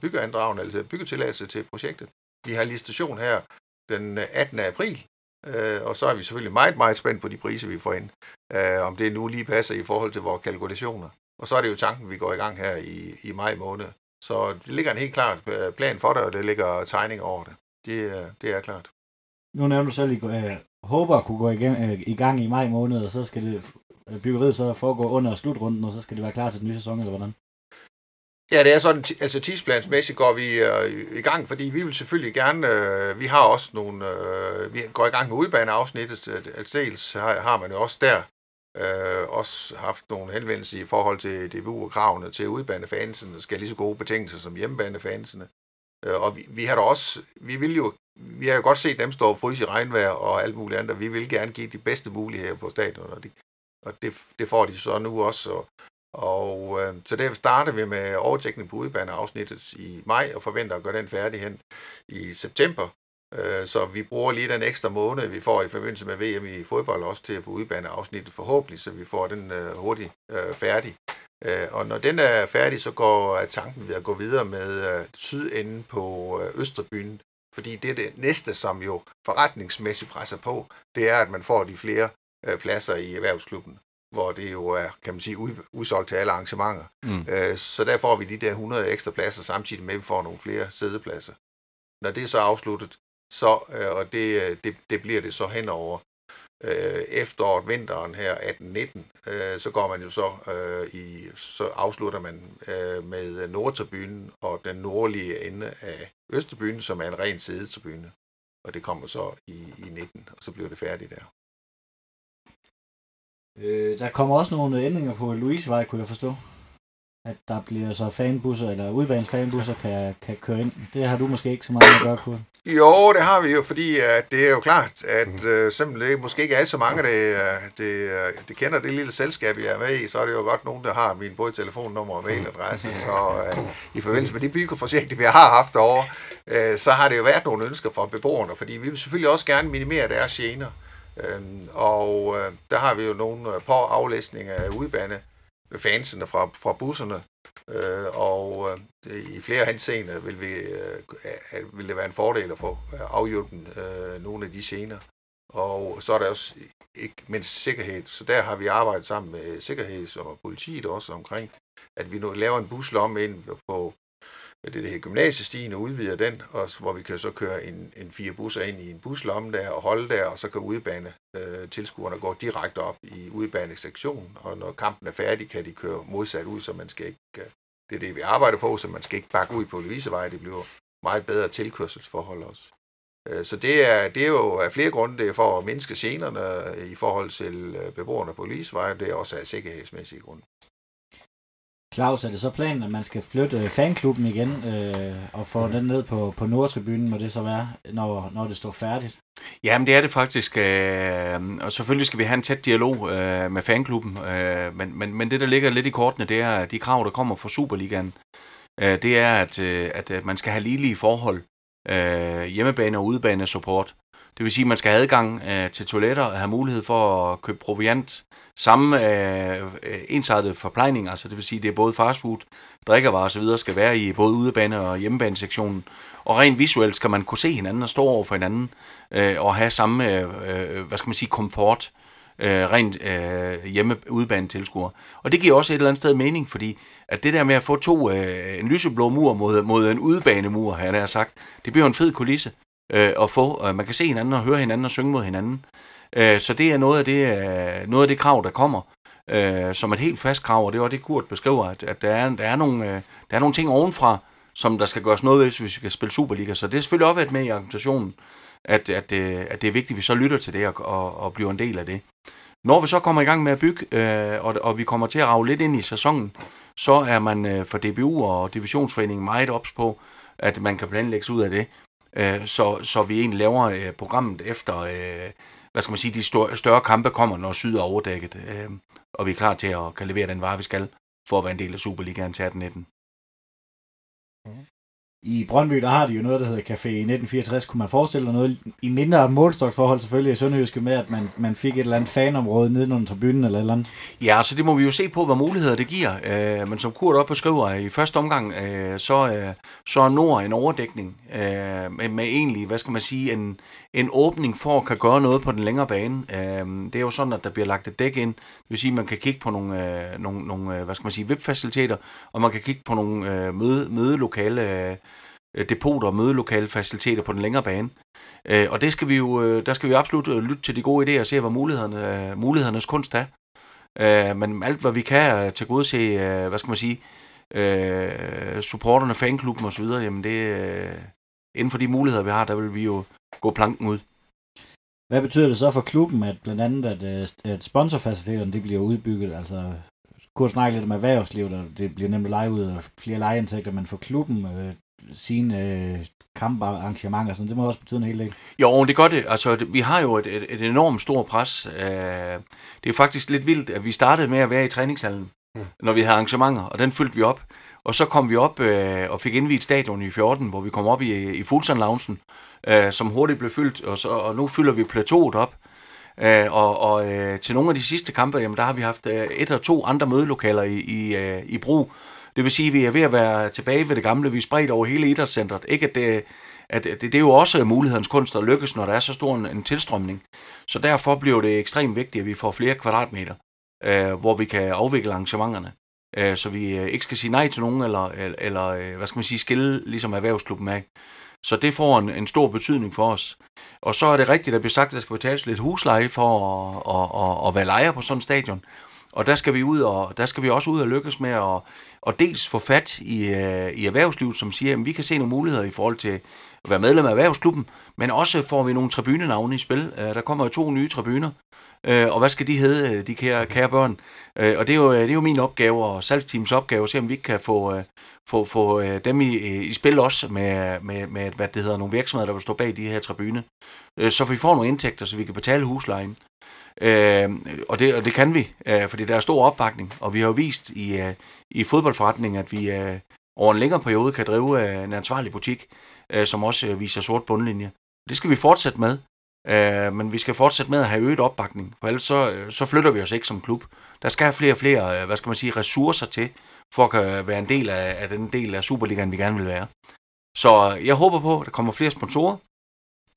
byggeandragen, altså byggetilladelse til projektet. Vi har listation her den 18. april, uh, og så er vi selvfølgelig meget, meget spændt på de priser, vi får ind. Uh, om det nu lige passer i forhold til vores kalkulationer. Og så er det jo tanken, vi går i gang her i, i maj måned. Så det ligger en helt klart øh, plan for det, og det ligger tegning over det. Det, det er klart. Nu nævner du selv, at I øh, håber at kunne gå igen, øh, i gang i maj måned, og så skal det byggeriet så foregå under slutrunden, og så skal det være klar til den nye sæson, eller hvordan? Ja, det er sådan, altså tidsplansmæssigt går vi øh, i gang, fordi vi vil selvfølgelig gerne, øh, vi har også nogle, øh, vi går i gang med udbaneafsnittet, altså dels har, har man jo også der Øh, også haft nogle henvendelser i forhold til DBU og kravene til udbanefansene, der skal have lige så gode betingelser som hjemmebanefansene. Øh, og vi, vi har da også, vi vil jo, vi har jo godt set dem stå og fryse i regnvejr og alt muligt andet, og vi vil gerne give de bedste muligheder på stadion, og, de, og det, det får de så nu også. Og, og øh, så derfor starter vi med overtækning på udbaneafsnittet i maj, og forventer at gøre den færdig hen i september. Øh, så vi bruger lige den ekstra måned, vi får i forbindelse med VM i fodbold også til at få udbanet afsnittet forhåbentlig, så vi får den øh, hurtigt øh, færdig. Og når den er færdig, så går tanken ved at gå videre med sydenden på Østerbyen, fordi det er det næste, som jo forretningsmæssigt presser på, det er, at man får de flere pladser i erhvervsklubben, hvor det jo er, kan man sige, udsolgt til alle arrangementer. Mm. Så der får vi de der 100 ekstra pladser, samtidig med, at vi får nogle flere sædepladser. Når det er så afsluttet, så, øh, og det, øh, det, det bliver det så henover øh, efteråret, vinteren her 18-19, øh, så går man jo så øh, i, så afslutter man øh, med Nordtribunen og den nordlige ende af Østerbyen, som er en ren sidetribune. Og det kommer så i, i 19, og så bliver det færdigt der. Øh, der kommer også nogle ændringer på Louisevej, kunne jeg forstå at der bliver så fanbusser, eller udbanens fanbusser kan, kan køre ind. Det har du måske ikke så meget at gøre på. Jo, det har vi jo, fordi at det er jo klart, at mm. øh, simpelthen måske ikke er så mange, der det, øh, det kender det lille selskab, jeg er med i, så er det jo godt nogen, der har min både telefonnummer og mailadresse. Så øh, i forbindelse med de byggeprojekter, vi har haft over, øh, så har det jo været nogle ønsker fra beboerne, fordi vi vil selvfølgelig også gerne minimere deres gener. Øh, og øh, der har vi jo nogle øh, på aflæsninger af udbane fansene fra, fra busserne, øh, og øh, i flere henseender vil, vi, øh, vil det være en fordel at få øh, afhjulpet øh, nogle af de scener. Og så er der også ikke mindst sikkerhed, så der har vi arbejdet sammen med sikkerheds- og politiet også omkring, at vi nu laver en buslomme ind på det, det her gymnasiestien og udvider den, og hvor vi kan så køre en, en fire busser ind i en buslomme der og holde der, og så kan udbane øh, tilskuerne gå direkte op i udbanesektionen, og når kampen er færdig, kan de køre modsat ud, så man skal ikke, øh, det er det, vi arbejder på, så man skal ikke bakke ud på Louisevej, det bliver meget bedre tilkørselsforhold også. Øh, så det er, det er jo af flere grunde, det er for at mindske generne i forhold til øh, beboerne på Louisevej, det er også af sikkerhedsmæssige grunde. Claus, er det så planen, at man skal flytte øh, fanklubben igen øh, og få den ned på, på Nordtribunen, må det så være, når, når det står færdigt? Jamen, det er det faktisk. Øh, og selvfølgelig skal vi have en tæt dialog øh, med fanklubben. Øh, men, men, men det, der ligger lidt i kortene, det er de krav, der kommer fra Superligaen. Øh, det er, at, øh, at man skal have ligelige forhold. Øh, hjemmebane og udebane support. Det vil sige, at man skal have adgang øh, til toiletter og have mulighed for at købe proviant. Samme øh, øh ensartet forplejning, altså det vil sige, at det er både fastfood, drikkevarer osv. skal være i både udebane- og hjemmebanesektionen. Og rent visuelt skal man kunne se hinanden og stå over for hinanden øh, og have samme, øh, øh hvad skal man sige, komfort øh, rent øh, hjemme udebane tilskuer. Og det giver også et eller andet sted mening, fordi at det der med at få to, øh, en lyseblå mur mod, mod en udebanemur, har jeg sagt, det bliver en fed kulisse øh, at få. Øh, man kan se hinanden og høre hinanden og synge mod hinanden. Øh, så det er noget af det, øh, noget af det krav, der kommer. øh, som et helt fast krav, og det var det, Kurt beskriver, at, at der, er, der, er nogle, øh, der er nogle ting ovenfra, som der skal gøres noget ved, hvis vi skal spille Superliga. Så det er selvfølgelig også været med i argumentationen, at, at, øh, at det er vigtigt, at vi så lytter til det og, og, og bliver en del af det. Når vi så kommer i gang med at bygge, øh, og, og vi kommer til at rave lidt ind i sæsonen, så er man øh, for DBU og Divisionsforeningen meget ops på, at man kan planlægge ud af det. Øh, så, så vi egentlig laver øh, programmet efter, øh, hvad skal man sige, de større, større kampe kommer, når syd er overdækket. Øh, og vi er klar til at kan levere den vare, vi skal, for at være en del af Superligaen til 18 i Brøndby, der har de jo noget, der hedder Café 1964. Kunne man forestille sig noget i mindre målstoksforhold selvfølgelig i Sønderjyske med, at man, man fik et eller andet fanområde nede under tribunen eller et eller andet? Ja, så det må vi jo se på, hvad muligheder det giver. Øh, men som Kurt op beskriver, i første omgang, øh, så, øh, så er Nord en overdækning øh, med, med egentlig, hvad skal man sige, en, en åbning for at kan gøre noget på den længere bane. Øh, det er jo sådan, at der bliver lagt et dæk ind. Det vil sige, at man kan kigge på nogle, øh, nogle, nogle øh, hvad skal man sige, VIP-faciliteter, og man kan kigge på nogle øh, møde, mødelokale øh, depoter og mødelokale faciliteter på den længere bane. Øh, og det skal vi jo, øh, der skal vi absolut øh, lytte til de gode idéer og se, hvad mulighederne, mulighedernes kunst er. Men alt, hvad vi kan til gode se, hvad skal man sige, supporterne, fanklubben osv., jamen det, inden for de muligheder, vi har, der vil vi jo gå planken ud. Hvad betyder det så for klubben, at blandt andet, at, at sponsorfaciliteterne de bliver udbygget? Altså, kunne snakke lidt om erhvervslivet, og det bliver nemt at lege ud af flere lejeindtægter, men for klubben, sine øh, kamparrangementer, så det må også betyde en hel del. Jo, det gør det. Altså, det, vi har jo et, et, et enormt stort pres. Øh, det er faktisk lidt vildt, at vi startede med at være i træningshallen, mm. når vi havde arrangementer, og den fyldte vi op. Og så kom vi op øh, og fik indvidet stadion i 14, hvor vi kom op i, i Fuglsand Loungen, øh, som hurtigt blev fyldt, og, så, og nu fylder vi plateauet op. Øh, og og øh, til nogle af de sidste kampe, jamen, der har vi haft øh, et eller to andre mødelokaler i, i, øh, i brug, det vil sige, at vi er ved at være tilbage ved det gamle. Vi er spredt over hele idrætscentret. Ikke at det, at det, det er jo også mulighedens kunst at lykkes, når der er så stor en, en tilstrømning. Så derfor bliver det ekstremt vigtigt, at vi får flere kvadratmeter, øh, hvor vi kan afvikle arrangementerne. Øh, så vi øh, ikke skal sige nej til nogen, eller, eller øh, hvad skal man sige, skille ligesom erhvervsklubben af. Så det får en, en stor betydning for os. Og så er det rigtigt, at vi sagt, at der skal betales lidt husleje for at, at, at, at være lejer på sådan en stadion. Og der skal vi ud og der skal vi også ud og lykkes med at, at dels få fat i, øh, i erhvervslivet, som siger, at vi kan se nogle muligheder i forhold til at være medlem af erhvervsklubben, men også får vi nogle tribunenavne i spil. Øh, der kommer jo to nye tribuner, øh, og hvad skal de hedde, øh, de kære, kære børn? Øh, og det er, jo, øh, det er jo min opgave og salgsteams opgave at se, om vi ikke kan få, øh, få, få dem i, i spil også med, med, med, hvad det hedder, nogle virksomheder, der vil stå bag de her tribuner. så vi får nogle indtægter, så vi kan betale huslejen. Øh, og, det, og det kan vi, øh, fordi der er stor opbakning, og vi har jo vist i, øh, i fodboldforretningen, at vi øh, over en længere periode kan drive øh, en ansvarlig butik, øh, som også øh, viser sort bundlinje. Det skal vi fortsætte med, øh, men vi skal fortsætte med at have øget opbakning, for ellers så, øh, så flytter vi os ikke som klub. Der skal have flere og flere, øh, hvad skal man sige, ressourcer til, for at kan være en del af, af den del af Superligaen, vi gerne vil være. Så øh, jeg håber på, at der kommer flere sponsorer.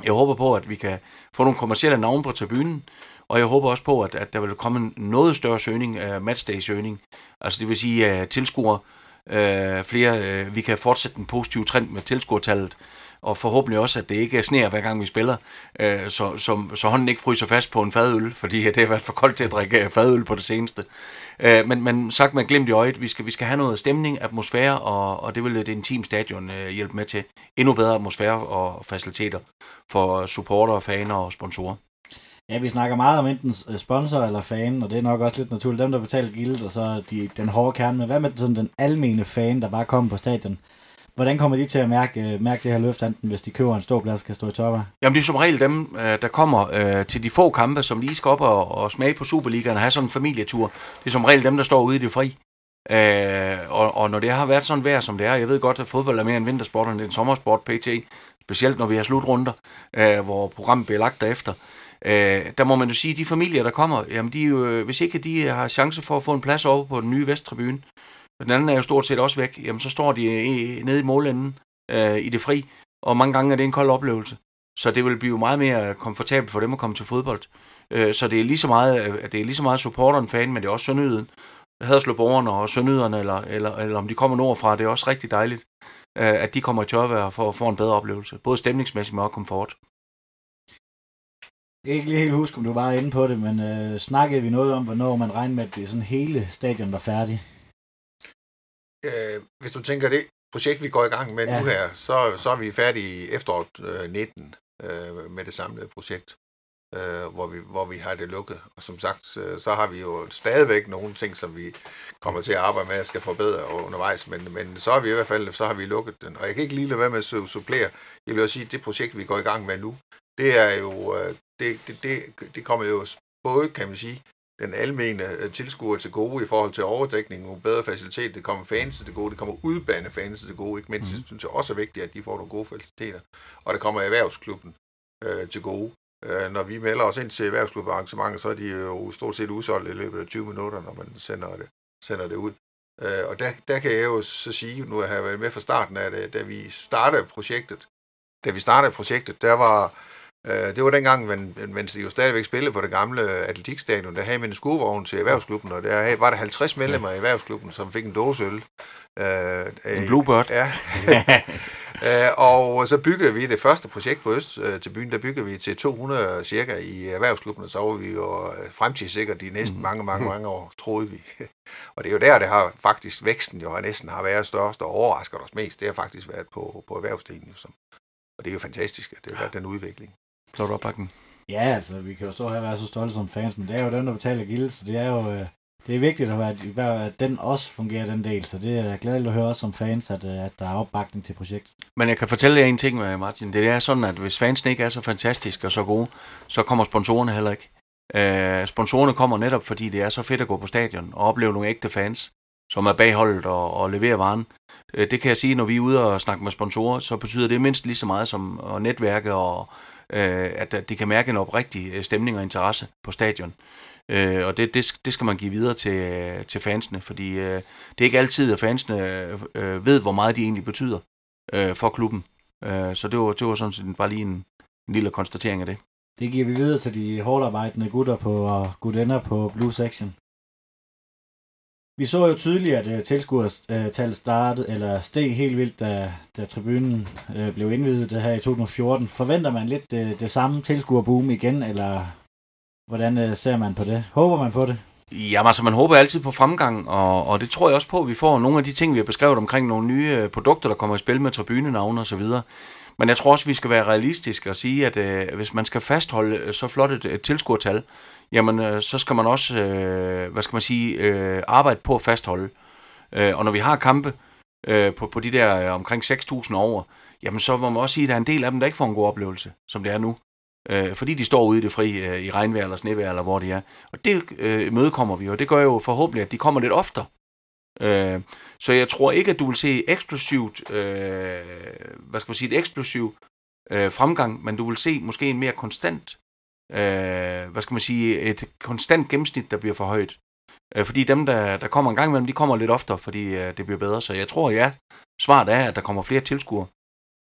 Jeg håber på, at vi kan få nogle kommercielle navne på tribunen, og jeg håber også på, at, at der vil komme en noget større søgning, uh, matchday-søgning. Altså det vil sige uh, tilskuere, uh, flere, uh, vi kan fortsætte den positive trend med tilskuertallet, og forhåbentlig også, at det ikke sneer hver gang vi spiller, uh, så, så, så hånden ikke fryser fast på en fadøl, fordi det har været for koldt til at drikke øh, fadøl på det seneste. Uh, men, men sagt med glemt i øjet, vi skal, vi skal have noget stemning, atmosfære, og, og det vil et intimt stadion hjælpe med til. Endnu bedre atmosfære og faciliteter for supporter, faner og sponsorer. Ja, vi snakker meget om enten sponsor eller fan, og det er nok også lidt naturligt. Dem, der betaler gildet, og så de, den hårde kerne. Men hvad med sådan den almene fan, der bare kommer på stadion? Hvordan kommer de til at mærke, øh, mærke det her løft, enten hvis de køber en stor plads, kan stå i topper? Jamen det er som regel dem, øh, der kommer øh, til de få kampe, som lige skal op og, og smage på Superligaen og have sådan en familietur. Det er som regel dem, der står ude i det fri. Øh, og, og når det har været sådan vejr, som det er, jeg ved godt, at fodbold er mere en vintersport end en sommersport, pt. Specielt når vi har slutrunder, øh, hvor programmet bliver lagt derefter. Øh, der må man jo sige, at de familier, der kommer, jamen de øh, hvis ikke de har chance for at få en plads over på den nye Vesttribune, og den anden er jo stort set også væk, jamen så står de øh, nede i målenden øh, i det fri, og mange gange er det en kold oplevelse. Så det vil blive meget mere komfortabelt for dem at komme til fodbold. Øh, så det er lige så meget, øh, det er lige så meget supporteren fan, men det er også Sønderjyden. Haderslev-borgerne og Sønderjyderne, eller, eller, eller om de kommer nordfra, det er også rigtig dejligt, øh, at de kommer i tørvejr for at få en bedre oplevelse. Både stemningsmæssigt, men også komfort. Jeg kan ikke lige helt huske, om du var inde på det, men øh, snakkede vi noget om, hvornår man regnede med, at det sådan hele stadion var færdig? Øh, hvis du tænker det projekt, vi går i gang med ja. nu her, så, så er vi færdige i efteråret øh, 19 øh, med det samlede projekt, øh, hvor, vi, hvor vi har det lukket. Og som sagt, øh, så har vi jo stadigvæk nogle ting, som vi kommer til at arbejde med og skal forbedre undervejs, men, men så har vi i hvert fald så har vi lukket den. Og jeg kan ikke lige lade være med at supplere. Jeg vil også sige, at det projekt, vi går i gang med nu, det er jo, øh, det, det, det, det kommer jo både, kan man sige, den almene øh, tilskuer til gode i forhold til overdækning og bedre facilitet. Det kommer fans til gode, det kommer udbane fans til gode. Ikke mindst mm. synes jeg også er vigtigt, at de får nogle gode faciliteter. Og det kommer erhvervsklubben øh, til gode. Øh, når vi melder os ind til erhvervsklubbarrangementer, så er de jo stort set udsolgt i løbet af 20 minutter, når man sender det, sender det ud. Øh, og der, der kan jeg jo så sige, nu har jeg været med fra starten af det, da vi startede projektet, da vi startede projektet, der var Øh, det var dengang, men, mens de jo stadigvæk spillede på det gamle atletikstadion, der havde man en skuvogn til erhvervsklubben, og der var der 50 medlemmer i erhvervsklubben, som fik en dåseøl. Øh, en Bluebird. Ja. øh, og så byggede vi det første projekt på Øst øh, til byen, der byggede vi til 200 cirka i erhvervsklubben, og så var vi jo øh, fremtidssikret de næste mm. mange, mange, mange år, troede vi. og det er jo der, det har faktisk væksten jo næsten har været størst og overrasket os mest. Det har faktisk været på, på erhvervsdelen. Som, og det er jo fantastisk, at det har været den udvikling. Du opbakken? Ja, altså, vi kan jo stå her og være så stolte som fans, men det er jo dem, der betaler gild, så det er jo... Øh, det er vigtigt, at, være, at den også fungerer, den del, så det er glædeligt at høre også som fans, at, øh, at der er opbakning til projektet. Men jeg kan fortælle jer en ting, med Martin. Det er sådan, at hvis fansene ikke er så fantastiske og så gode, så kommer sponsorerne heller ikke. Øh, sponsorerne kommer netop, fordi det er så fedt at gå på stadion og opleve nogle ægte fans, som er bagholdet og, og leverer varen. Øh, det kan jeg sige, når vi er ude og snakke med sponsorer, så betyder det mindst lige så meget som at netværke og, øh, at, de kan mærke en oprigtig øh, stemning og interesse på stadion. Øh, og det, det, det skal man give videre til, øh, til fansene, fordi øh, det er ikke altid, at fansene øh, ved, hvor meget de egentlig betyder øh, for klubben. Øh, så det var, det var sådan set bare lige en, en lille konstatering af det. Det giver vi videre til de hårdarbejdende gutter på, og gutinder på Blue Section. Vi så jo tydeligt, at uh, tilskuertallet startede, eller steg helt vildt, da, da tribunen uh, blev indvidet det her i 2014. Forventer man lidt uh, det samme tilskuerboom igen, eller hvordan uh, ser man på det? Håber man på det? Jamen altså, man håber altid på fremgang, og, og det tror jeg også på, at vi får nogle af de ting, vi har beskrevet omkring nogle nye produkter, der kommer i spil med tribunenavne og så videre. Men jeg tror også, vi skal være realistiske og sige, at uh, hvis man skal fastholde så flot et, et tilskuertal, jamen øh, så skal man også, øh, hvad skal man sige, øh, arbejde på at fastholde. Øh, og når vi har kampe øh, på, på de der øh, omkring 6.000 over, jamen så må man også sige, at der er en del af dem, der ikke får en god oplevelse, som det er nu. Øh, fordi de står ude i det fri, øh, i regnvejr eller snevejr, eller hvor det er. Og det øh, mødekommer vi, og det gør jo forhåbentlig, at de kommer lidt oftere. Øh, så jeg tror ikke, at du vil se eksplosivt, øh, hvad skal man sige, et eksplosivt øh, fremgang, men du vil se måske en mere konstant øh, hvad skal man sige, et konstant gennemsnit, der bliver for højt. Øh, fordi dem, der, der kommer en gang imellem, de kommer lidt oftere, fordi øh, det bliver bedre. Så jeg tror, ja, svaret er, at der kommer flere tilskuere.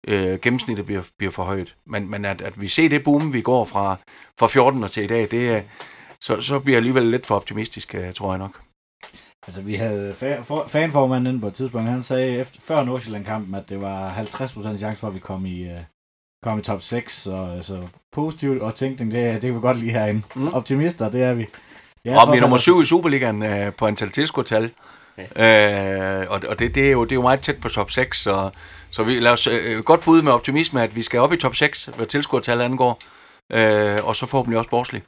Øh, gennemsnittet bliver, bliver for højt. Men, men at, at vi ser det boom, vi går fra, fra 14 til i dag, det, øh, så, så bliver jeg alligevel lidt for optimistisk, øh, tror jeg nok. Altså, vi havde fa- fanformanden på et tidspunkt, han sagde efter, før Nordsjælland-kampen, at det var 50% chance for, at vi kom i, øh, komme i top 6, så, så positivt og tænkning, det, det kan vi godt lide herinde. Mm. Optimister, det er vi. Ja, og vi er nummer 7 i Superligaen øh, på antal tilskuertal. Ja. Øh, og og det, det, er jo, det er jo meget tæt på top 6, så, så vi lader os øh, godt bud med optimisme, at vi skal op i top 6, hvad tilskuertal angår, øh, og så forhåbentlig også Borslig.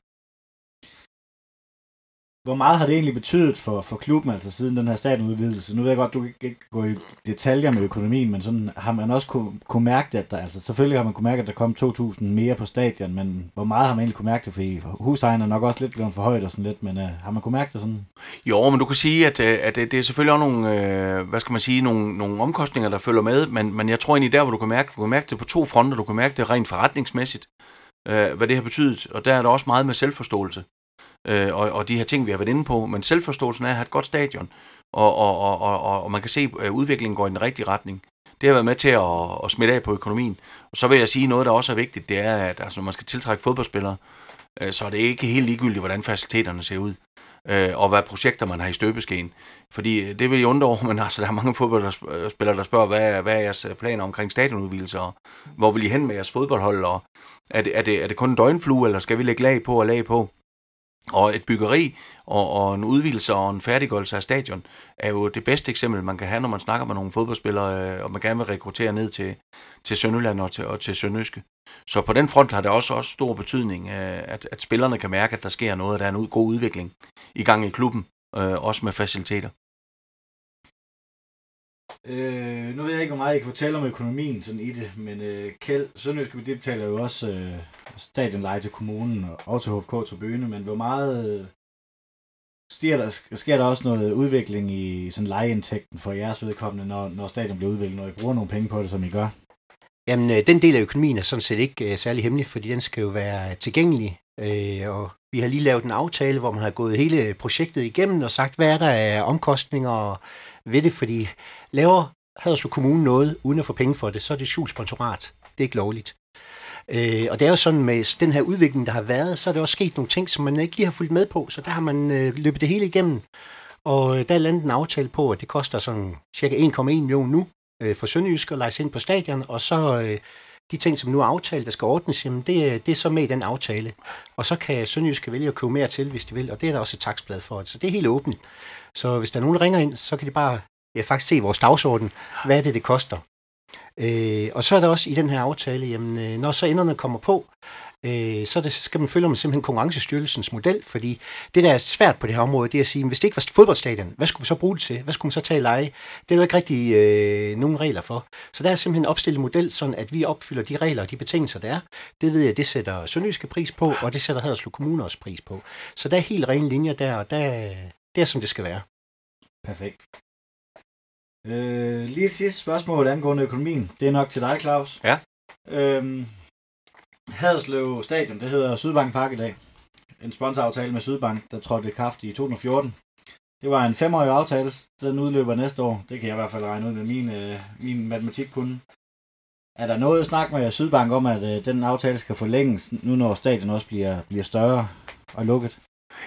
Hvor meget har det egentlig betydet for, for klubben, altså siden den her stadionudvidelse? Nu ved jeg godt, du kan ikke gå i detaljer med økonomien, men sådan har man også kunne, kunne mærke det, at der, altså selvfølgelig har man kunne mærke, at der kom 2.000 mere på stadion, men hvor meget har man egentlig kunne mærke det, fordi husejerne er nok også lidt blevet for højt og sådan lidt, men øh, har man kunne mærke det sådan? Jo, men du kan sige, at, øh, at det, det er selvfølgelig også nogle, øh, hvad skal man sige, nogle, nogle omkostninger, der følger med, men, men jeg tror egentlig der, hvor du kan mærke, du kan mærke det på to fronter, du kan mærke det rent forretningsmæssigt, øh, hvad det har betydet, og der er der også meget med selvforståelse øh, og, og de her ting, vi har været inde på. Men selvforståelsen er at have et godt stadion, og, og, og, og, og man kan se, at udviklingen går i den rigtige retning. Det har været med til at, at smitte af på økonomien. Og så vil jeg sige noget, der også er vigtigt, det er, at altså, når man skal tiltrække fodboldspillere, øh, så er det ikke helt ligegyldigt, hvordan faciliteterne ser ud. øh, og hvad projekter man har i støbeskeen. Fordi øh, det vil jeg undre over, men altså, der er mange fodboldspillere, der spørger, hvad er, hvad er jeres øh, planer omkring stadionudvidelser, og hvor vil I hen med jeres fodboldhold, og er det, er det, er det kun en døgnflue, eller skal vi lægge lag på og lag på? Og et byggeri og, og en udvidelse og en færdiggørelse af stadion er jo det bedste eksempel, man kan have, når man snakker med nogle fodboldspillere, øh, og man gerne vil rekruttere ned til, til Sønderland og til, og til Sønderjyske. Så på den front har det også, også stor betydning, øh, at, at spillerne kan mærke, at der sker noget, at der er en god udvikling i gang i klubben, øh, også med faciliteter. Øh, nu ved jeg ikke, hvor meget I kan fortælle om økonomien sådan i det, men øh, Kjeld, Sønderjyske de betaler jo også øh, stadionleje til kommunen og til HFK Tribune, men hvor meget øh, sker, der, sker der også noget udvikling i sådan lejeindtægten for jeres vedkommende, når, når stadion bliver udviklet, når I bruger nogle penge på det, som I gør? Jamen, øh, den del af økonomien er sådan set ikke øh, særlig hemmelig, fordi den skal jo være tilgængelig, øh, og vi har lige lavet en aftale, hvor man har gået hele projektet igennem og sagt, hvad er der af omkostninger ved det, fordi laver Haderslev Kommune noget uden at få penge for det, så er det skjult sponsorat. Det er ikke lovligt. Øh, og det er jo sådan med den her udvikling, der har været, så er der også sket nogle ting, som man ikke lige har fulgt med på, så der har man øh, løbet det hele igennem. Og øh, der er landet en aftale på, at det koster sådan cirka 1,1 million nu øh, for Sønderjysk at lege ind på stadion, og så øh, de ting, som nu er aftalt, der skal ordnes, jamen det, øh, det er så med i den aftale. Og så kan Sønderjysk vælge at købe mere til, hvis de vil, og det er der også et taksblad for. Så det er helt åbent. Så hvis der er nogen, der ringer ind, så kan de bare ja, faktisk se vores dagsorden. Hvad er det, det koster? Øh, og så er der også i den her aftale, jamen, øh, når så enderne kommer på, øh, så, det, så skal man følge med simpelthen Konkurrencestyrelsens model, fordi det, der er svært på det her område, det er at sige, hvis det ikke var fodboldstadion, hvad skulle vi så bruge det til? Hvad skulle man så tage i leje? Det er jo ikke rigtig øh, nogen regler for. Så der er simpelthen opstillet en model, sådan at vi opfylder de regler og de betingelser, der er. Det ved jeg, det sætter Sønderjyske pris på, og det sætter Haderslev Kommune også pris på. Så der er helt rene linjer der, og der, det er, som det skal være. Perfekt. Øh, lige et sidste spørgsmål angående økonomien. Det er nok til dig, Claus. Ja. Øhm, Haderslev Stadion, det hedder Sydbank Park i dag. En sponsoraftale med Sydbank, der trådte i kraft i 2014. Det var en femårig aftale, så den udløber næste år. Det kan jeg i hvert fald regne ud med min, øh, min matematikkunde. Er der noget snak med Sydbank om, at øh, den aftale skal forlænges, nu når stadion også bliver, bliver større og lukket?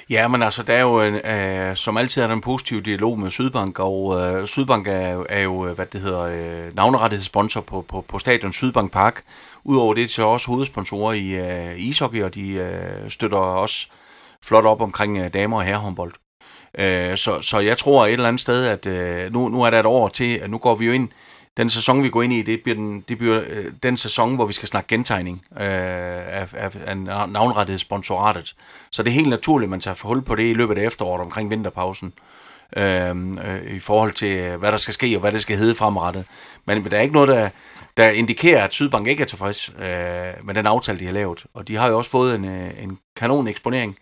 Ja, men altså, der er jo, en, øh, som altid er der en positiv dialog med Sydbank, og øh, Sydbank er, er jo, øh, hvad det hedder, øh, navnerettighedssponsor på, på, på stadion Sydbank Park. Udover det, så er også hovedsponsorer i øh, ishockey, og de øh, støtter også flot op omkring øh, damer- og herrehåndbold. Øh, så, så jeg tror et eller andet sted, at øh, nu, nu er der et år til, at nu går vi jo ind den sæson, vi går ind i, det bliver den, det bliver, øh, den sæson, hvor vi skal snakke gentegning øh, af, af, af navnrettighedssponsoratet. Så det er helt naturligt, at man tager hul på det i løbet af efteråret omkring vinterpausen. Øh, øh, i forhold til, øh, hvad der skal ske, og hvad det skal hedde fremrettet. Men, men der er ikke noget, der, der indikerer, at Sydbank ikke er tilfreds øh, med den aftale, de har lavet. Og de har jo også fået en, øh, en kanon eksponering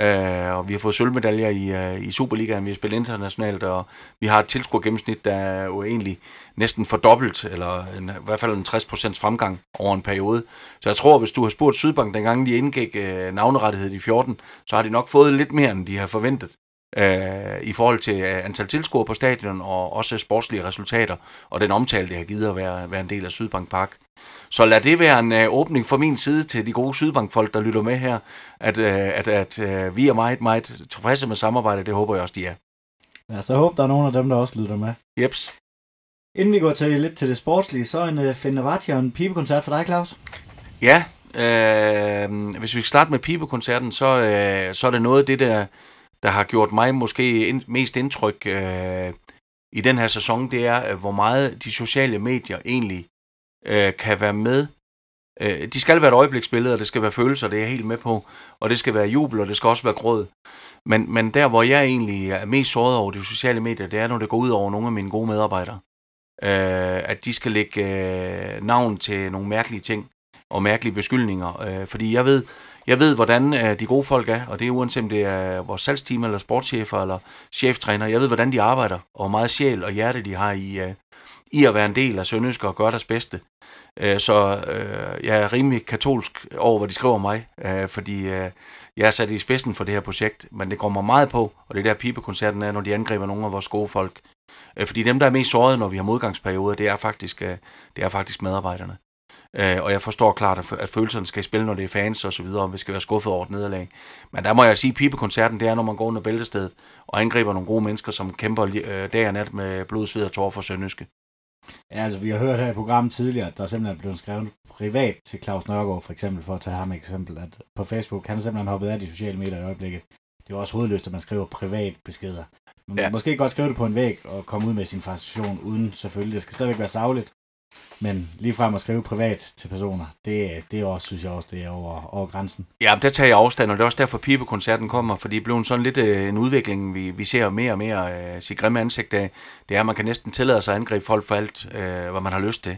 Øh, og vi har fået sølvmedaljer i, øh, i Superligaen, vi har spillet internationalt, og vi har et tilskuergennemsnit, der er jo egentlig næsten fordobbelt, eller en, i hvert fald en 60% fremgang over en periode. Så jeg tror, hvis du har spurgt Sydbank, dengang de indgik øh, navnerettighed i 14, så har de nok fået lidt mere, end de har forventet uh, i forhold til uh, antal tilskuere på stadion, og også sportslige resultater, og den omtale, det har givet at være, være en del af Sydbank Park. Så lad det være en uh, åbning fra min side til de gode Sydbank-folk, der lytter med her, at, uh, at, at uh, vi er meget, meget tilfredse med samarbejdet. Det håber jeg også, de er. Ja, så håber, der er nogen af dem, der også lytter med. Jeps. Inden vi går til lidt til det sportslige, så en uh, Fenerbahce og en pibekoncert for dig, Claus. Ja, øh, hvis vi skal starte med pibekoncerten, så, øh, så er det noget af det, der, der har gjort mig måske ind, mest indtryk øh, i den her sæson, det er, øh, hvor meget de sociale medier egentlig øh, kan være med. Øh, de skal være et øjebliksbillede, og det skal være følelser, det er jeg helt med på. Og det skal være jubel, og det skal også være gråd. Men, men der, hvor jeg egentlig er mest såret over de sociale medier, det er, når det går ud over nogle af mine gode medarbejdere. Øh, at de skal lægge øh, navn til nogle mærkelige ting og mærkelige beskyldninger. Øh, fordi jeg ved, jeg ved, hvordan øh, de gode folk er, og det er uanset om det er vores salgsteam, eller sportschefer, eller cheftræner. Jeg ved, hvordan de arbejder, og hvor meget sjæl og hjerte de har i, øh, i at være en del af Sønderjysk og gøre deres bedste. Øh, så øh, jeg er rimelig katolsk over, hvad de skriver mig, øh, fordi øh, jeg er sat i spidsen for det her projekt, men det går mig meget på, og det er der pibekoncerten er, når de angriber nogle af vores gode folk. Øh, fordi dem, der er mest såret, når vi har modgangsperioder, det er faktisk, øh, det er faktisk medarbejderne. Øh, og jeg forstår klart, at, at følelserne skal spille, når det er fans og så videre, og vi skal være skuffet over et nederlag. Men der må jeg sige, at pibekoncerten, det er, når man går under bæltestedet og angriber nogle gode mennesker, som kæmper øh, dag og nat med blod, sved og tår for Sønderjyske. Ja, altså vi har hørt her i programmet tidligere, at der er simpelthen blevet skrevet privat til Claus Nørgaard, for eksempel, for at tage ham eksempel, at på Facebook, han er simpelthen hoppet af de sociale medier i øjeblikket. Det er jo også hovedløst, at man skriver privat beskeder. Man ja. måske godt skrive det på en væg og komme ud med sin frustration, uden selvfølgelig, det skal stadigvæk være savligt, men lige frem at skrive privat til personer, det, det er også, synes jeg også, det er over, over grænsen. Ja, der tager jeg afstand, og det er også derfor, pibekoncerten kommer, fordi det blev sådan lidt øh, en udvikling, vi, vi ser mere og mere øh, sit grimme ansigt af. Det er, at man kan næsten tillade sig at angribe folk for alt, øh, hvad man har lyst til.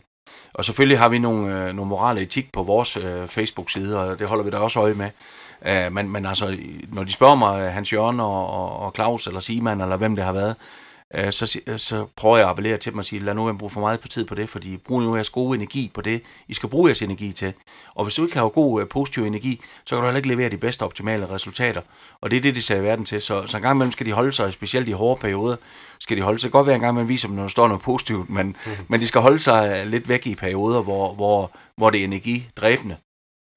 Og selvfølgelig har vi nogle, øh, nogle morale etik på vores øh, Facebook-side, og det holder vi da også øje med. Øh, men, men altså, når de spørger mig, øh, Hans Jørgen og, og, og Claus eller Simon, eller hvem det har været, øh, så, så prøver jeg at appellere til dem og sige, lad nu være bruge for meget på tid på det, fordi brug nu jeres gode energi på det, I skal bruge jeres energi til. Og hvis du ikke har god øh, positiv energi, så kan du heller ikke levere de bedste optimale resultater. Og det er det, de ser i verden til. Så, så en gang imellem skal de holde sig, specielt i hårde perioder, skal de holde sig. Godt være en gang imellem viser dem, når der står noget positivt, men, mm. men de skal holde sig lidt væk i perioder, hvor, hvor, hvor det er energidræbende.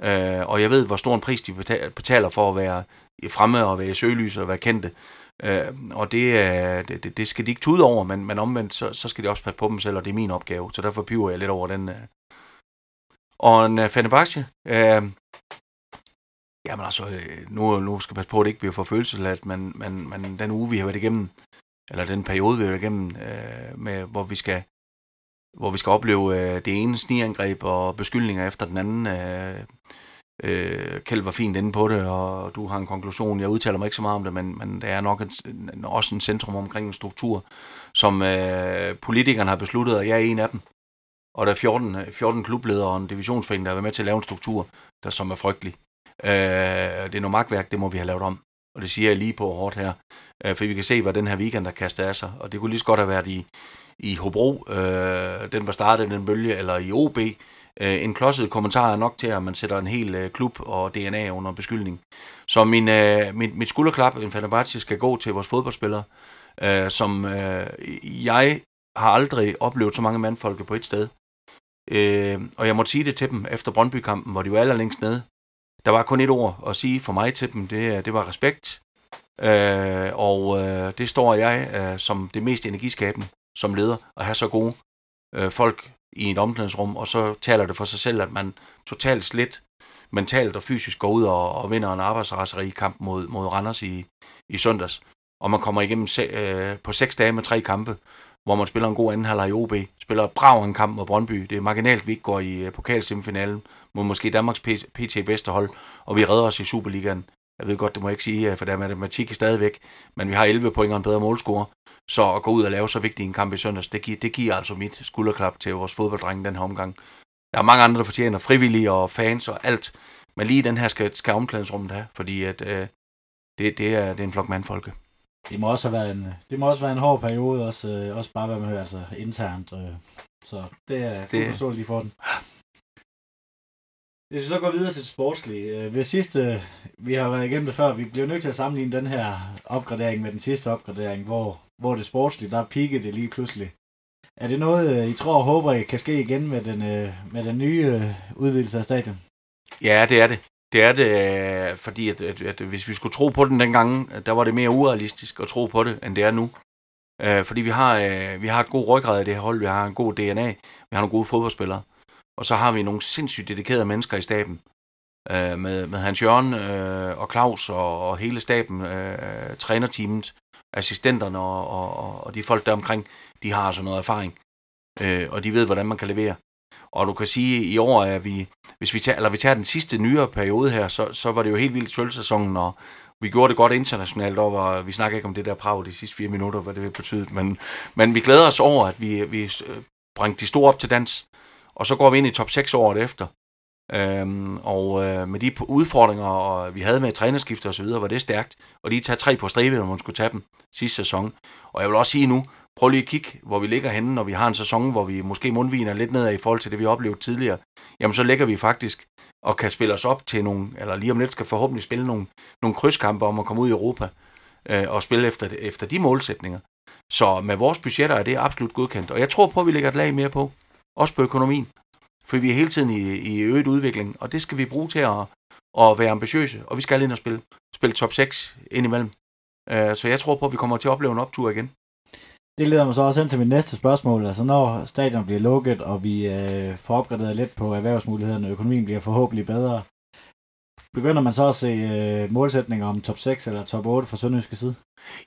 Øh, og jeg ved, hvor stor en pris de betaler for at være fremme og være i søgelyset og være kendte. Øh, og øh, det, det, det skal de ikke tude over, men, men omvendt, så, så skal de også passe på dem selv, og det er min opgave. Så derfor piver jeg lidt over den. Øh. Og en øh, Fenerbahce, øh, jamen altså, øh, nu, nu skal jeg passe på, at det ikke bliver for følelsesladt, men, men, men den uge, vi har været igennem, eller den periode, vi har været igennem, øh, med, hvor vi skal hvor vi skal opleve øh, det ene sniangreb og beskyldninger efter den anden. Øh, øh, Kjeld var fint inde på det, og du har en konklusion. Jeg udtaler mig ikke så meget om det, men, men det er nok en, en, også en centrum omkring en struktur, som øh, politikerne har besluttet, og jeg er en af dem. Og der er 14, 14 øh, klubledere og en divisionsforening, der har været med til at lave en struktur, der som er frygtelig. Øh, det er noget magtværk, det må vi have lavet om. Og det siger jeg lige på hårdt her. Øh, for vi kan se, hvad den her weekend, der kaster af sig. Og det kunne lige så godt have været i, i Hobro, øh, den var startet den bølge, eller i OB. Øh, en klodset kommentar er nok til, at man sætter en hel øh, klub og DNA under beskyldning. Så min, øh, mit, mit skulderklap, en Fenerbahce, skal gå til vores fodboldspillere, øh, som øh, jeg har aldrig oplevet så mange mandfolk på et sted. Øh, og jeg måtte sige det til dem efter Brøndby-kampen, hvor de var allerlængst nede. Der var kun et ord at sige for mig til dem, det, øh, det var respekt. Øh, og øh, det står jeg øh, som det mest energiskabende som leder, at have så gode øh, folk i et omklædningsrum, og så taler det for sig selv, at man totalt slet mentalt og fysisk går ud og, og vinder en arbejdsraseri kamp mod, mod Randers i, i søndags. Og man kommer igennem se, øh, på seks dage med tre kampe, hvor man spiller en god anden halvleg i OB, spiller brav en kamp mod Brøndby. Det er marginalt, vi ikke går i øh, pokalsemifinalen mod måske Danmarks PT bedste hold, og vi redder os i Superligaen. Jeg ved godt, det må jeg ikke sige, øh, for der er matematik stadigvæk, men vi har 11 point og en bedre målscore. Så at gå ud og lave så vigtig en kamp i søndags, det, giver, det giver altså mit skulderklap til vores fodbolddrenge den her omgang. Der er mange andre, der fortjener frivillige og fans og alt, men lige den her skal, skal omklædningsrummet have, fordi at, øh, det, det, er, det er en flok mandfolke. Det må også have været en, det må også være en hård periode, også, øh, også bare være med altså internt. Øh, så det er det... forståeligt lige for den. Hvis vi så går videre til det sportslige. Øh, ved sidste, vi har været igennem det før, vi bliver nødt til at sammenligne den her opgradering med den sidste opgradering, hvor, hvor det sportslige, der pikkede det lige pludselig. Er det noget, øh, I tror og håber, I kan ske igen med den, øh, med den nye øh, udvidelse af stadion? Ja, det er det. Det er det, fordi at, at, at hvis vi skulle tro på den dengang, der var det mere urealistisk at tro på det, end det er nu. Fordi vi har, vi har et god ryggrad i det her hold, vi har en god DNA, vi har nogle gode fodboldspillere. Og så har vi nogle sindssygt dedikerede mennesker i staben. Øh, med, med Hans Jørgen øh, og Claus og, og hele staben, øh, trænerteamet, assistenterne og, og, og de folk der omkring, de har sådan noget erfaring. Øh, og de ved, hvordan man kan levere. Og du kan sige, at i år er vi, hvis vi tager, eller vi tager den sidste nyere periode her, så, så var det jo helt vildt sølvsæsonen, og vi gjorde det godt internationalt, og var, vi snakker ikke om det der prav de sidste fire minutter, hvad det vil betyde, men, men vi glæder os over, at vi, vi øh, de store op til dans, og så går vi ind i top 6 året efter. Øhm, og øh, med de udfordringer, og vi havde med trænerskifte og så videre, var det stærkt. Og de tager tre på stribe, når man skulle tage dem sidste sæson. Og jeg vil også sige nu, prøv lige at kigge, hvor vi ligger henne, når vi har en sæson, hvor vi måske mundviner lidt nedad i forhold til det, vi oplevede tidligere. Jamen så ligger vi faktisk og kan spille os op til nogle, eller lige om lidt skal forhåbentlig spille nogle, nogle krydskampe om at komme ud i Europa øh, og spille efter, efter de målsætninger. Så med vores budgetter er det absolut godkendt. Og jeg tror på, at vi lægger et lag mere på. Også på økonomien. For vi er hele tiden i, i øget udvikling, og det skal vi bruge til at, at være ambitiøse, og vi skal ind og spille, spille top 6 indimellem. Øh, så jeg tror på, at vi kommer til at opleve en optur igen. Det leder mig så også hen til mit næste spørgsmål. Altså når stadion bliver lukket, og vi øh, får opgraderet lidt på erhvervsmulighederne, og økonomien bliver forhåbentlig bedre, begynder man så at se øh, målsætninger om top 6 eller top 8 fra Sønderjyske side?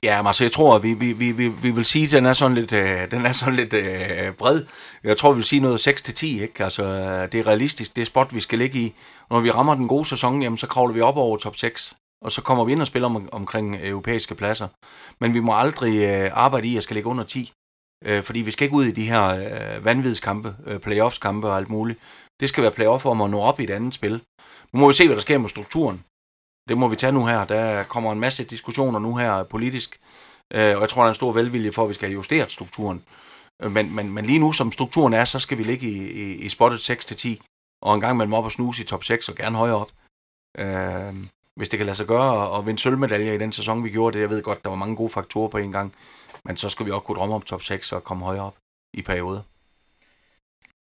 Ja, men altså jeg tror, at vi, vi, vi, vi, vi vil sige, at den er sådan lidt, øh, den er sådan lidt øh, bred. Jeg tror, vi vil sige noget 6-10, ikke? Altså, det er realistisk, det er spot, vi skal ligge i. Og når vi rammer den gode sæson, jamen, så kravler vi op over top 6 og så kommer vi ind og spiller om, omkring europæiske pladser. Men vi må aldrig øh, arbejde i at skal ligge under 10, øh, fordi vi skal ikke ud i de her øh, vanvidskampe, øh, playoffs-kampe og alt muligt. Det skal være playoff om at nå op i et andet spil. Nu må vi se, hvad der sker med strukturen. Det må vi tage nu her. Der kommer en masse diskussioner nu her politisk, øh, og jeg tror, der er en stor velvilje for, at vi skal have justeret strukturen. Men, men, men lige nu, som strukturen er, så skal vi ligge i, i, i spottet 6-10, og en gang mellem op og snuse i top 6, og gerne højere op. Øh, hvis det kan lade sig gøre at vinde sølvmedaljer i den sæson, vi gjorde det. Jeg ved godt, der var mange gode faktorer på en gang, men så skal vi også kunne drømme om top 6 og komme højere op i perioder.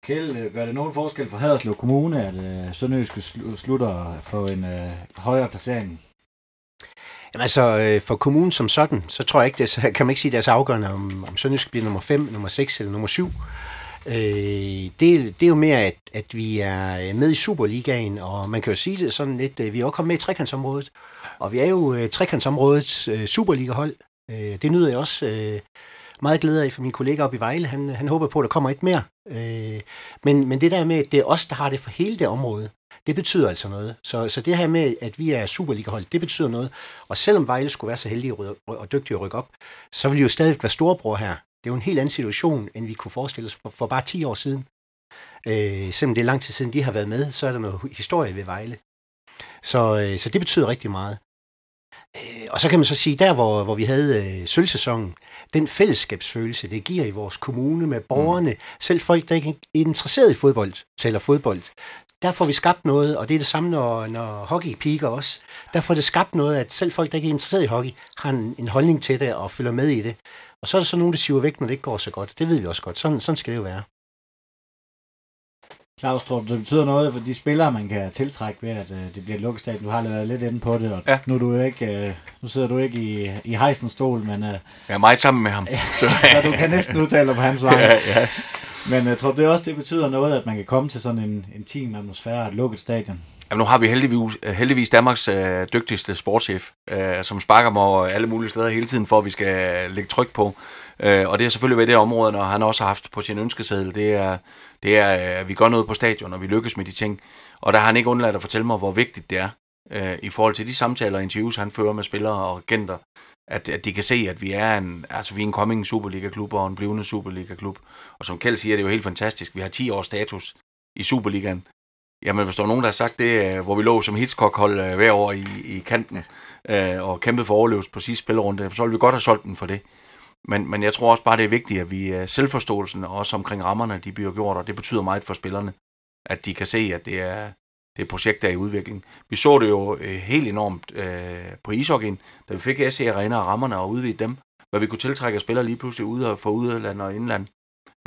Kjeld, øh, gør det nogen forskel for Haderslev Kommune, at øh, Sønderjyske slutter for en øh, højere placering? Jamen altså, øh, for kommunen som sådan, så tror jeg ikke, det så kan man ikke sige, det er så afgørende, om, om Sønderjysk bliver nummer 5, nummer 6 eller nummer 7. Øh, det, det er jo mere, at, at vi er øh, med i Superligaen, og man kan jo sige det sådan lidt, vi er også kommet med i trekantsområdet, og vi er jo øh, trekantsområdets øh, Superliga-hold. Øh, det nyder jeg også Øh, meget glæde af for min kollega oppe i Vejle. Han, han håber på, at der kommer et mere. Øh, men, men det der med, at det er os, der har det for hele det område, det betyder altså noget. Så, så det her med, at vi er Superliga-hold, det betyder noget. Og selvom Vejle skulle være så heldige og dygtige at rykke op, så vil de jo stadig være storebror her. Det er jo en helt anden situation, end vi kunne forestille os for, for bare 10 år siden. Øh, selvom det er lang tid siden, de har været med, så er der noget historie ved Vejle. Så, øh, så det betyder rigtig meget. Øh, og så kan man så sige, der hvor, hvor vi havde øh, sølvsæsonen, den fællesskabsfølelse, det giver i vores kommune med borgerne, mm. selv folk, der ikke er interesseret i fodbold, taler fodbold, der får vi skabt noget, og det er det samme, når, når hockey piker også. Der får det skabt noget, at selv folk, der ikke er interesseret i hockey, har en, en holdning til det og følger med i det. Og så er der så nogen, der siver væk, når det ikke går så godt. Det ved vi også godt. Sådan, sådan skal det jo være. Claus, tror det betyder noget for de spillere, man kan tiltrække ved, at uh, det bliver lukkestat? Du har været lidt inde på det, og ja. nu, er du ikke, uh, nu sidder du ikke i, i hejsens stol, men... Uh, jeg er meget sammen med ham. så. så du kan næsten udtale dig på hans vej. Ja, ja. Men jeg tror det også, det betyder noget, at man kan komme til sådan en intim atmosfære, et lukket stadion. Jamen, nu har vi heldigvis, heldigvis Danmarks øh, dygtigste sportschef, øh, som sparker mig alle mulige steder hele tiden, for at vi skal lægge tryk på. Øh, og det er selvfølgelig ved det område, når han også har haft på sin ønskeseddel, det er, det er, at vi gør noget på stadion, og vi lykkes med de ting. Og der har han ikke undladt at fortælle mig, hvor vigtigt det er, øh, i forhold til de samtaler og interviews, han fører med spillere og agenter, at, at de kan se, at vi er en, altså vi er en coming Superliga-klub og en blivende Superliga-klub. Og som Kjeld siger, det er jo helt fantastisk. Vi har 10 års status i Superligaen. Jamen, hvis der er nogen, der har sagt det, øh, hvor vi lå som Hitchcock-hold øh, hver år i, i kanten øh, og kæmpede for overlevelse på sidste spillerunde, så ville vi godt have solgt den for det. Men, men jeg tror også bare, det er vigtigt, at vi øh, selvforståelsen og også omkring rammerne, de bliver gjort, og det betyder meget for spillerne, at de kan se, at det er, det er projekt, der er i udvikling. Vi så det jo øh, helt enormt øh, på ishockeyen, da vi fik SC Arena og rammerne og udvide dem, hvad vi kunne tiltrække spillere lige pludselig ud og udland og indland.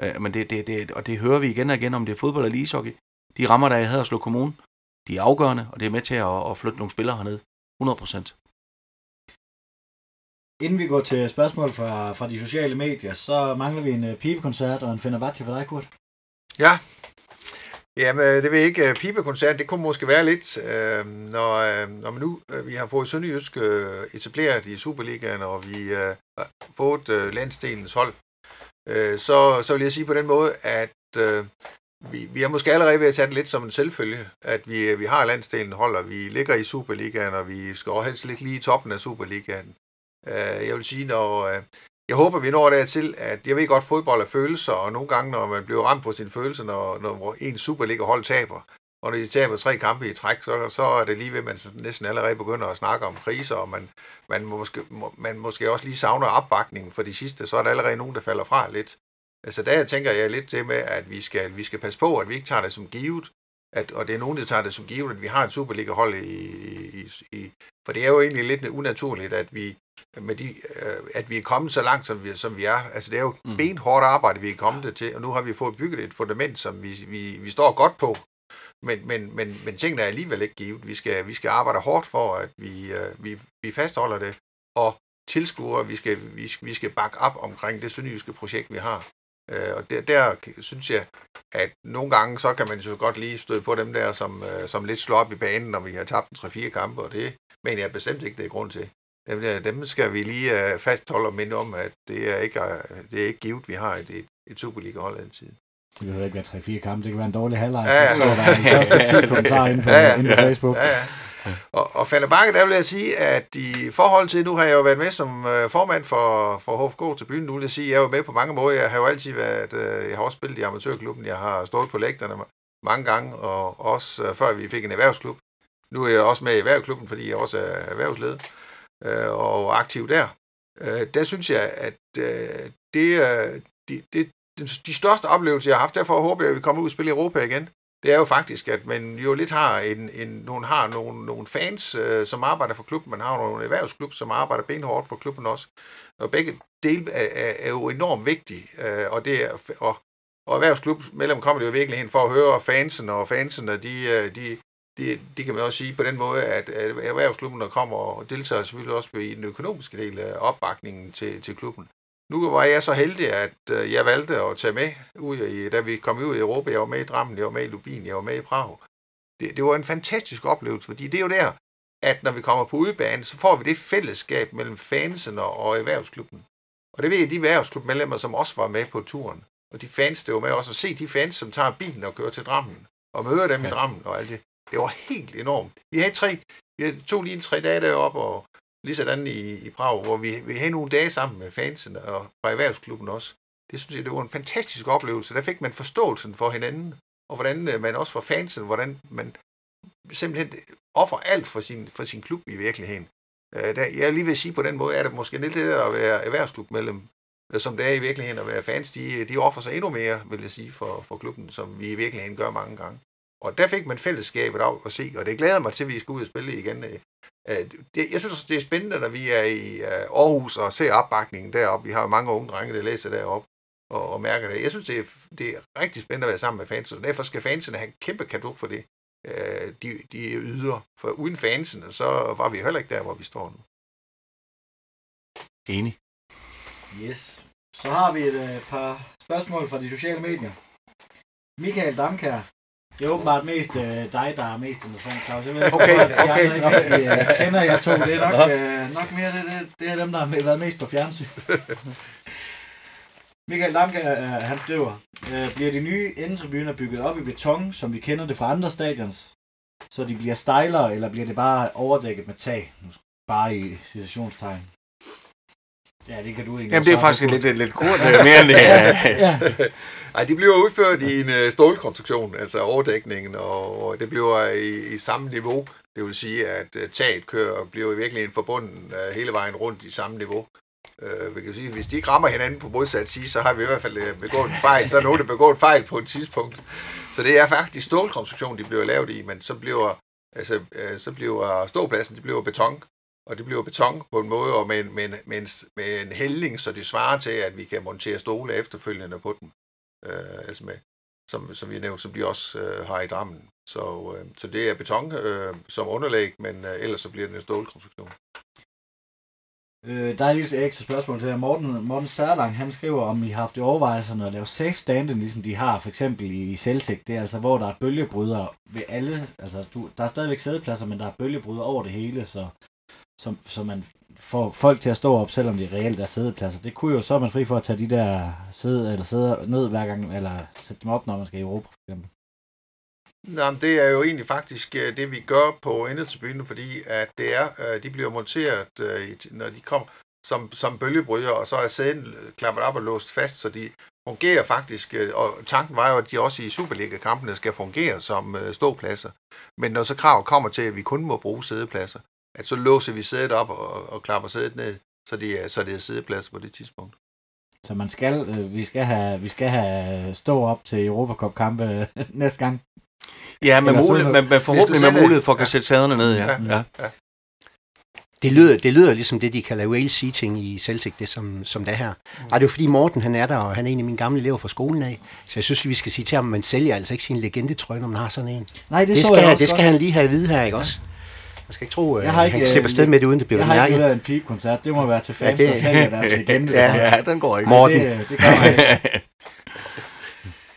Øh, men det, det, det, og det hører vi igen og igen, om det er fodbold eller ishockey. De rammer, der er i Haderslev Kommune, de er afgørende, og det er med til at, at flytte nogle spillere herned. 100 procent. Inden vi går til spørgsmål fra, fra de sociale medier, så mangler vi en uh, pibekoncert og en Fenerbahce for dig, Kurt. Ja, Jamen, øh, det vil ikke. Øh, pibekoncert, det kunne måske være lidt, øh, når, øh, når man nu øh, vi har fået Sønderjysk øh, etableret i Superligaen, og vi øh, har fået øh, landsdelens hold, øh, så, så vil jeg sige på den måde, at øh, vi, vi er måske allerede ved at tage det lidt som en selvfølge, at vi, vi har landsdelen hold, og vi ligger i Superligaen, og vi skal også helst ligge lige i toppen af Superligaen. Øh, jeg vil sige, når... Øh, jeg håber, vi når dertil, at jeg ved godt, at fodbold er følelser, og nogle gange, når man bliver ramt på sine følelser, når, når en Superliga-hold taber, og når de taber tre kampe i træk, så, så er det lige ved, at man næsten allerede begynder at snakke om kriser, og man, man, måske, man måske også lige savner opbakningen for de sidste, så er der allerede nogen, der falder fra lidt. Altså der tænker jeg lidt det med, at vi skal, vi skal passe på, at vi ikke tager det som givet, at, og det er nogen, der tager det som givet, at vi har et Superliga-hold i, i, i, for det er jo egentlig lidt unaturligt, at vi, med de, øh, at vi er kommet så langt, som vi, som vi er. Altså, det er jo mm. benhårdt arbejde, vi er kommet til, og nu har vi fået bygget et fundament, som vi, vi, vi står godt på. Men, men, men, men tingene er alligevel ikke givet. Vi skal, vi skal arbejde hårdt for, at vi, øh, vi, vi fastholder det, og tilskuere, vi skal, vi, vi skal bakke op omkring det sønderjyske projekt, vi har. Øh, og der, der synes jeg, at nogle gange, så kan man så godt lige støde på dem der, som, øh, som lidt slår op i banen, når vi har tabt en 3-4 kampe, og det mener jeg bestemt ikke, det er grund til. Dem, der, dem skal vi lige øh, fastholde og minde om, at det er ikke, øh, det er ikke givet, vi har et, et, et Superliga-hold altid. Det behøver ikke være 3-4 kampe, det kan være en dårlig halvleg. Ja, ja. Så står der de første 10 kommentarer inde på, Ja, ja. inde på Facebook. Ja, ja. Og, og Fanne Bakke, der vil jeg sige, at i forhold til, nu har jeg jo været med som øh, formand for, for HFK til byen, nu vil jeg sige, at jeg er jo med på mange måder. Jeg har jo altid været, øh, jeg har også spillet i amatørklubben, jeg har stået på lægterne mange gange, og også øh, før vi fik en erhvervsklub. Nu er jeg også med i erhvervsklubben, fordi jeg også er erhvervsleder øh, og aktiv der. Øh, der synes jeg, at øh, det, er de, det, de, de største oplevelser, jeg har haft, derfor håber jeg, at vi kommer ud og spille i Europa igen, det er jo faktisk, at man jo lidt har en, en nogle, har nogle, nogle fans, øh, som arbejder for klubben. Man har nogle erhvervsklub, som arbejder benhårdt for klubben også. Og begge dele er, er, er jo enormt vigtige. Øh, og, det er, og, og erhvervsklub mellem kommer det jo virkelig hen for at høre fansen, og fansene, de, øh, de, de, de kan man også sige på den måde, at, at erhvervsklubben, der kommer og deltager selvfølgelig også i den økonomiske del af opbakningen til, til klubben. Nu var jeg så heldig, at øh, jeg valgte at tage med, ud i, da vi kom ud i Europa. Jeg var med i Drammen, jeg var med i Lubin, jeg var med i Prag. Det, det var en fantastisk oplevelse, fordi det er jo der, at når vi kommer på udebane, så får vi det fællesskab mellem fansen og erhvervsklubben. Og det ved jeg, de erhvervsklubmedlemmer, som også var med på turen. Og de fans, der var med også at se de fans, som tager bilen og kører til Drammen, og møder dem ja. i Drammen og alt det. Det var helt enormt. Vi havde tre, vi tog lige en tre dage deroppe, og lige sådan i, i Prag, hvor vi, vi havde nogle dage sammen med fansen og fra erhvervsklubben også. Det synes jeg, det var en fantastisk oplevelse. Der fik man forståelsen for hinanden, og hvordan øh, man også for fansen, hvordan man simpelthen offer alt for sin, for sin klub i virkeligheden. Øh, der, jeg lige vil sige på den måde, er det måske lidt det at være erhvervsklubmedlem, mellem, som det er i virkeligheden at være fans, de, øh, de offer sig endnu mere, vil jeg sige, for, for klubben, som vi i virkeligheden gør mange gange. Og der fik man fællesskabet af at se, og det glæder mig til, at vi skal ud og spille igen Øh, det, jeg synes også, det er spændende, når vi er i øh, Aarhus og ser opbakningen deroppe. Vi har jo mange unge drenge, der læser deroppe og, og mærker det. Jeg synes, det er, det er rigtig spændende at være sammen med fans, og derfor skal fansene have en kæmpe kado for det. Øh, de, de yder. For uden fansene, så var vi heller ikke der, hvor vi står nu. Enig. Yes. Så har vi et øh, par spørgsmål fra de sociale medier. Michael Damkær, det er åbenbart mest øh, dig, der er mest interessant, Claus. Jeg ved, Okay, de okay. andre ikke rigtig, øh, kender jeg to. Det er nok, øh, nok mere det, det, det er dem, der har været mest på fjernsyn. Michael Damke, øh, han skriver, øh, bliver de nye endetribuner bygget op i beton, som vi kender det fra andre stadions, så de bliver stejlere, eller bliver det bare overdækket med tag? Bare i citationstegn. Ja, det kan du egentlig Jamen, det er faktisk på. lidt, lidt kort øh, mere end det. Ja, Ej, de bliver udført i en øh, stålkonstruktion, altså overdækningen, og, det bliver i, i samme niveau. Det vil sige, at øh, taget kører bliver i virkeligheden forbundet hele vejen rundt i samme niveau. Øh, vi kan sige, hvis de ikke rammer hinanden på modsat side, så har vi i hvert fald begået en fejl. Så er nogen, der begået en fejl på et tidspunkt. Så det er faktisk stålkonstruktion, de bliver lavet i, men så bliver, altså, så bliver ståpladsen, det bliver beton. Og det bliver beton på en måde, og med, en- med, en- med, en, med en hældning, så det svarer til, at vi kan montere stole efterfølgende på den. Øh, altså med, som, som vi nævnte, som de også øh, har i Drammen. Så, øh, så det er beton øh, som underlæg, men øh, ellers så bliver det en stålkonstruktion. Øh, der er lige et ekstra spørgsmål til her. Morten, Morten Særlang, han skriver, om I har haft overvejelser, overvejelserne at lave safe standing, ligesom de har for eksempel i Celtic. Det er altså, hvor der er bølgebrydere ved alle. Altså, du, der er stadigvæk sædepladser, men der er bølgebryder over det hele, så, så, så man får folk til at stå op, selvom de reelt er sædepladser. Det kunne jo, så er man fri for at tage de der sæde, eller sæder ned hver gang, eller sætte dem op, når man skal i Europa, for eksempel. Jamen, det er jo egentlig faktisk øh, det, vi gør på endetribunen, fordi at det er, øh, de bliver monteret, øh, når de kommer som, som bølgebryder, og så er sæden klappet op og låst fast, så de fungerer faktisk, og tanken var jo, at de også i Superliga-kampene skal fungere som ståpladser. Men når så krav kommer til, at vi kun må bruge sædepladser, at så låser vi sædet op og, og klapper sædet ned, så det er, så det er sædepladser på det tidspunkt. Så man skal, øh, vi skal have, vi skal have stå op til Europacup kampe næste gang. Ja, med, mulighed, med, med forhåbentlig med mulighed for at ja. kunne sætte sæderne ned, ja. Ja. ja. Det lyder, det lyder ligesom det, de kalder whale seating i Celtic, det som, som det er her. Og det er jo fordi Morten, han er der, og han er en af mine gamle elever fra skolen af. Så jeg synes, vi skal sige til ham, at man sælger altså ikke sin legendetrøje, når man har sådan en. Nej, det, Det, skal, jeg jeg også det skal godt. han lige have at vide her, ikke også? Jeg skal ikke tro, Jeg at har han ikke, kan slippe øh, afsted med det, uden det bliver Jeg har ikke været en pip-koncert. Det må være til fans, Ja, det- det... der sælger deres legende. Ja. jeg. Den går ikke. Morten. Det, det man ikke.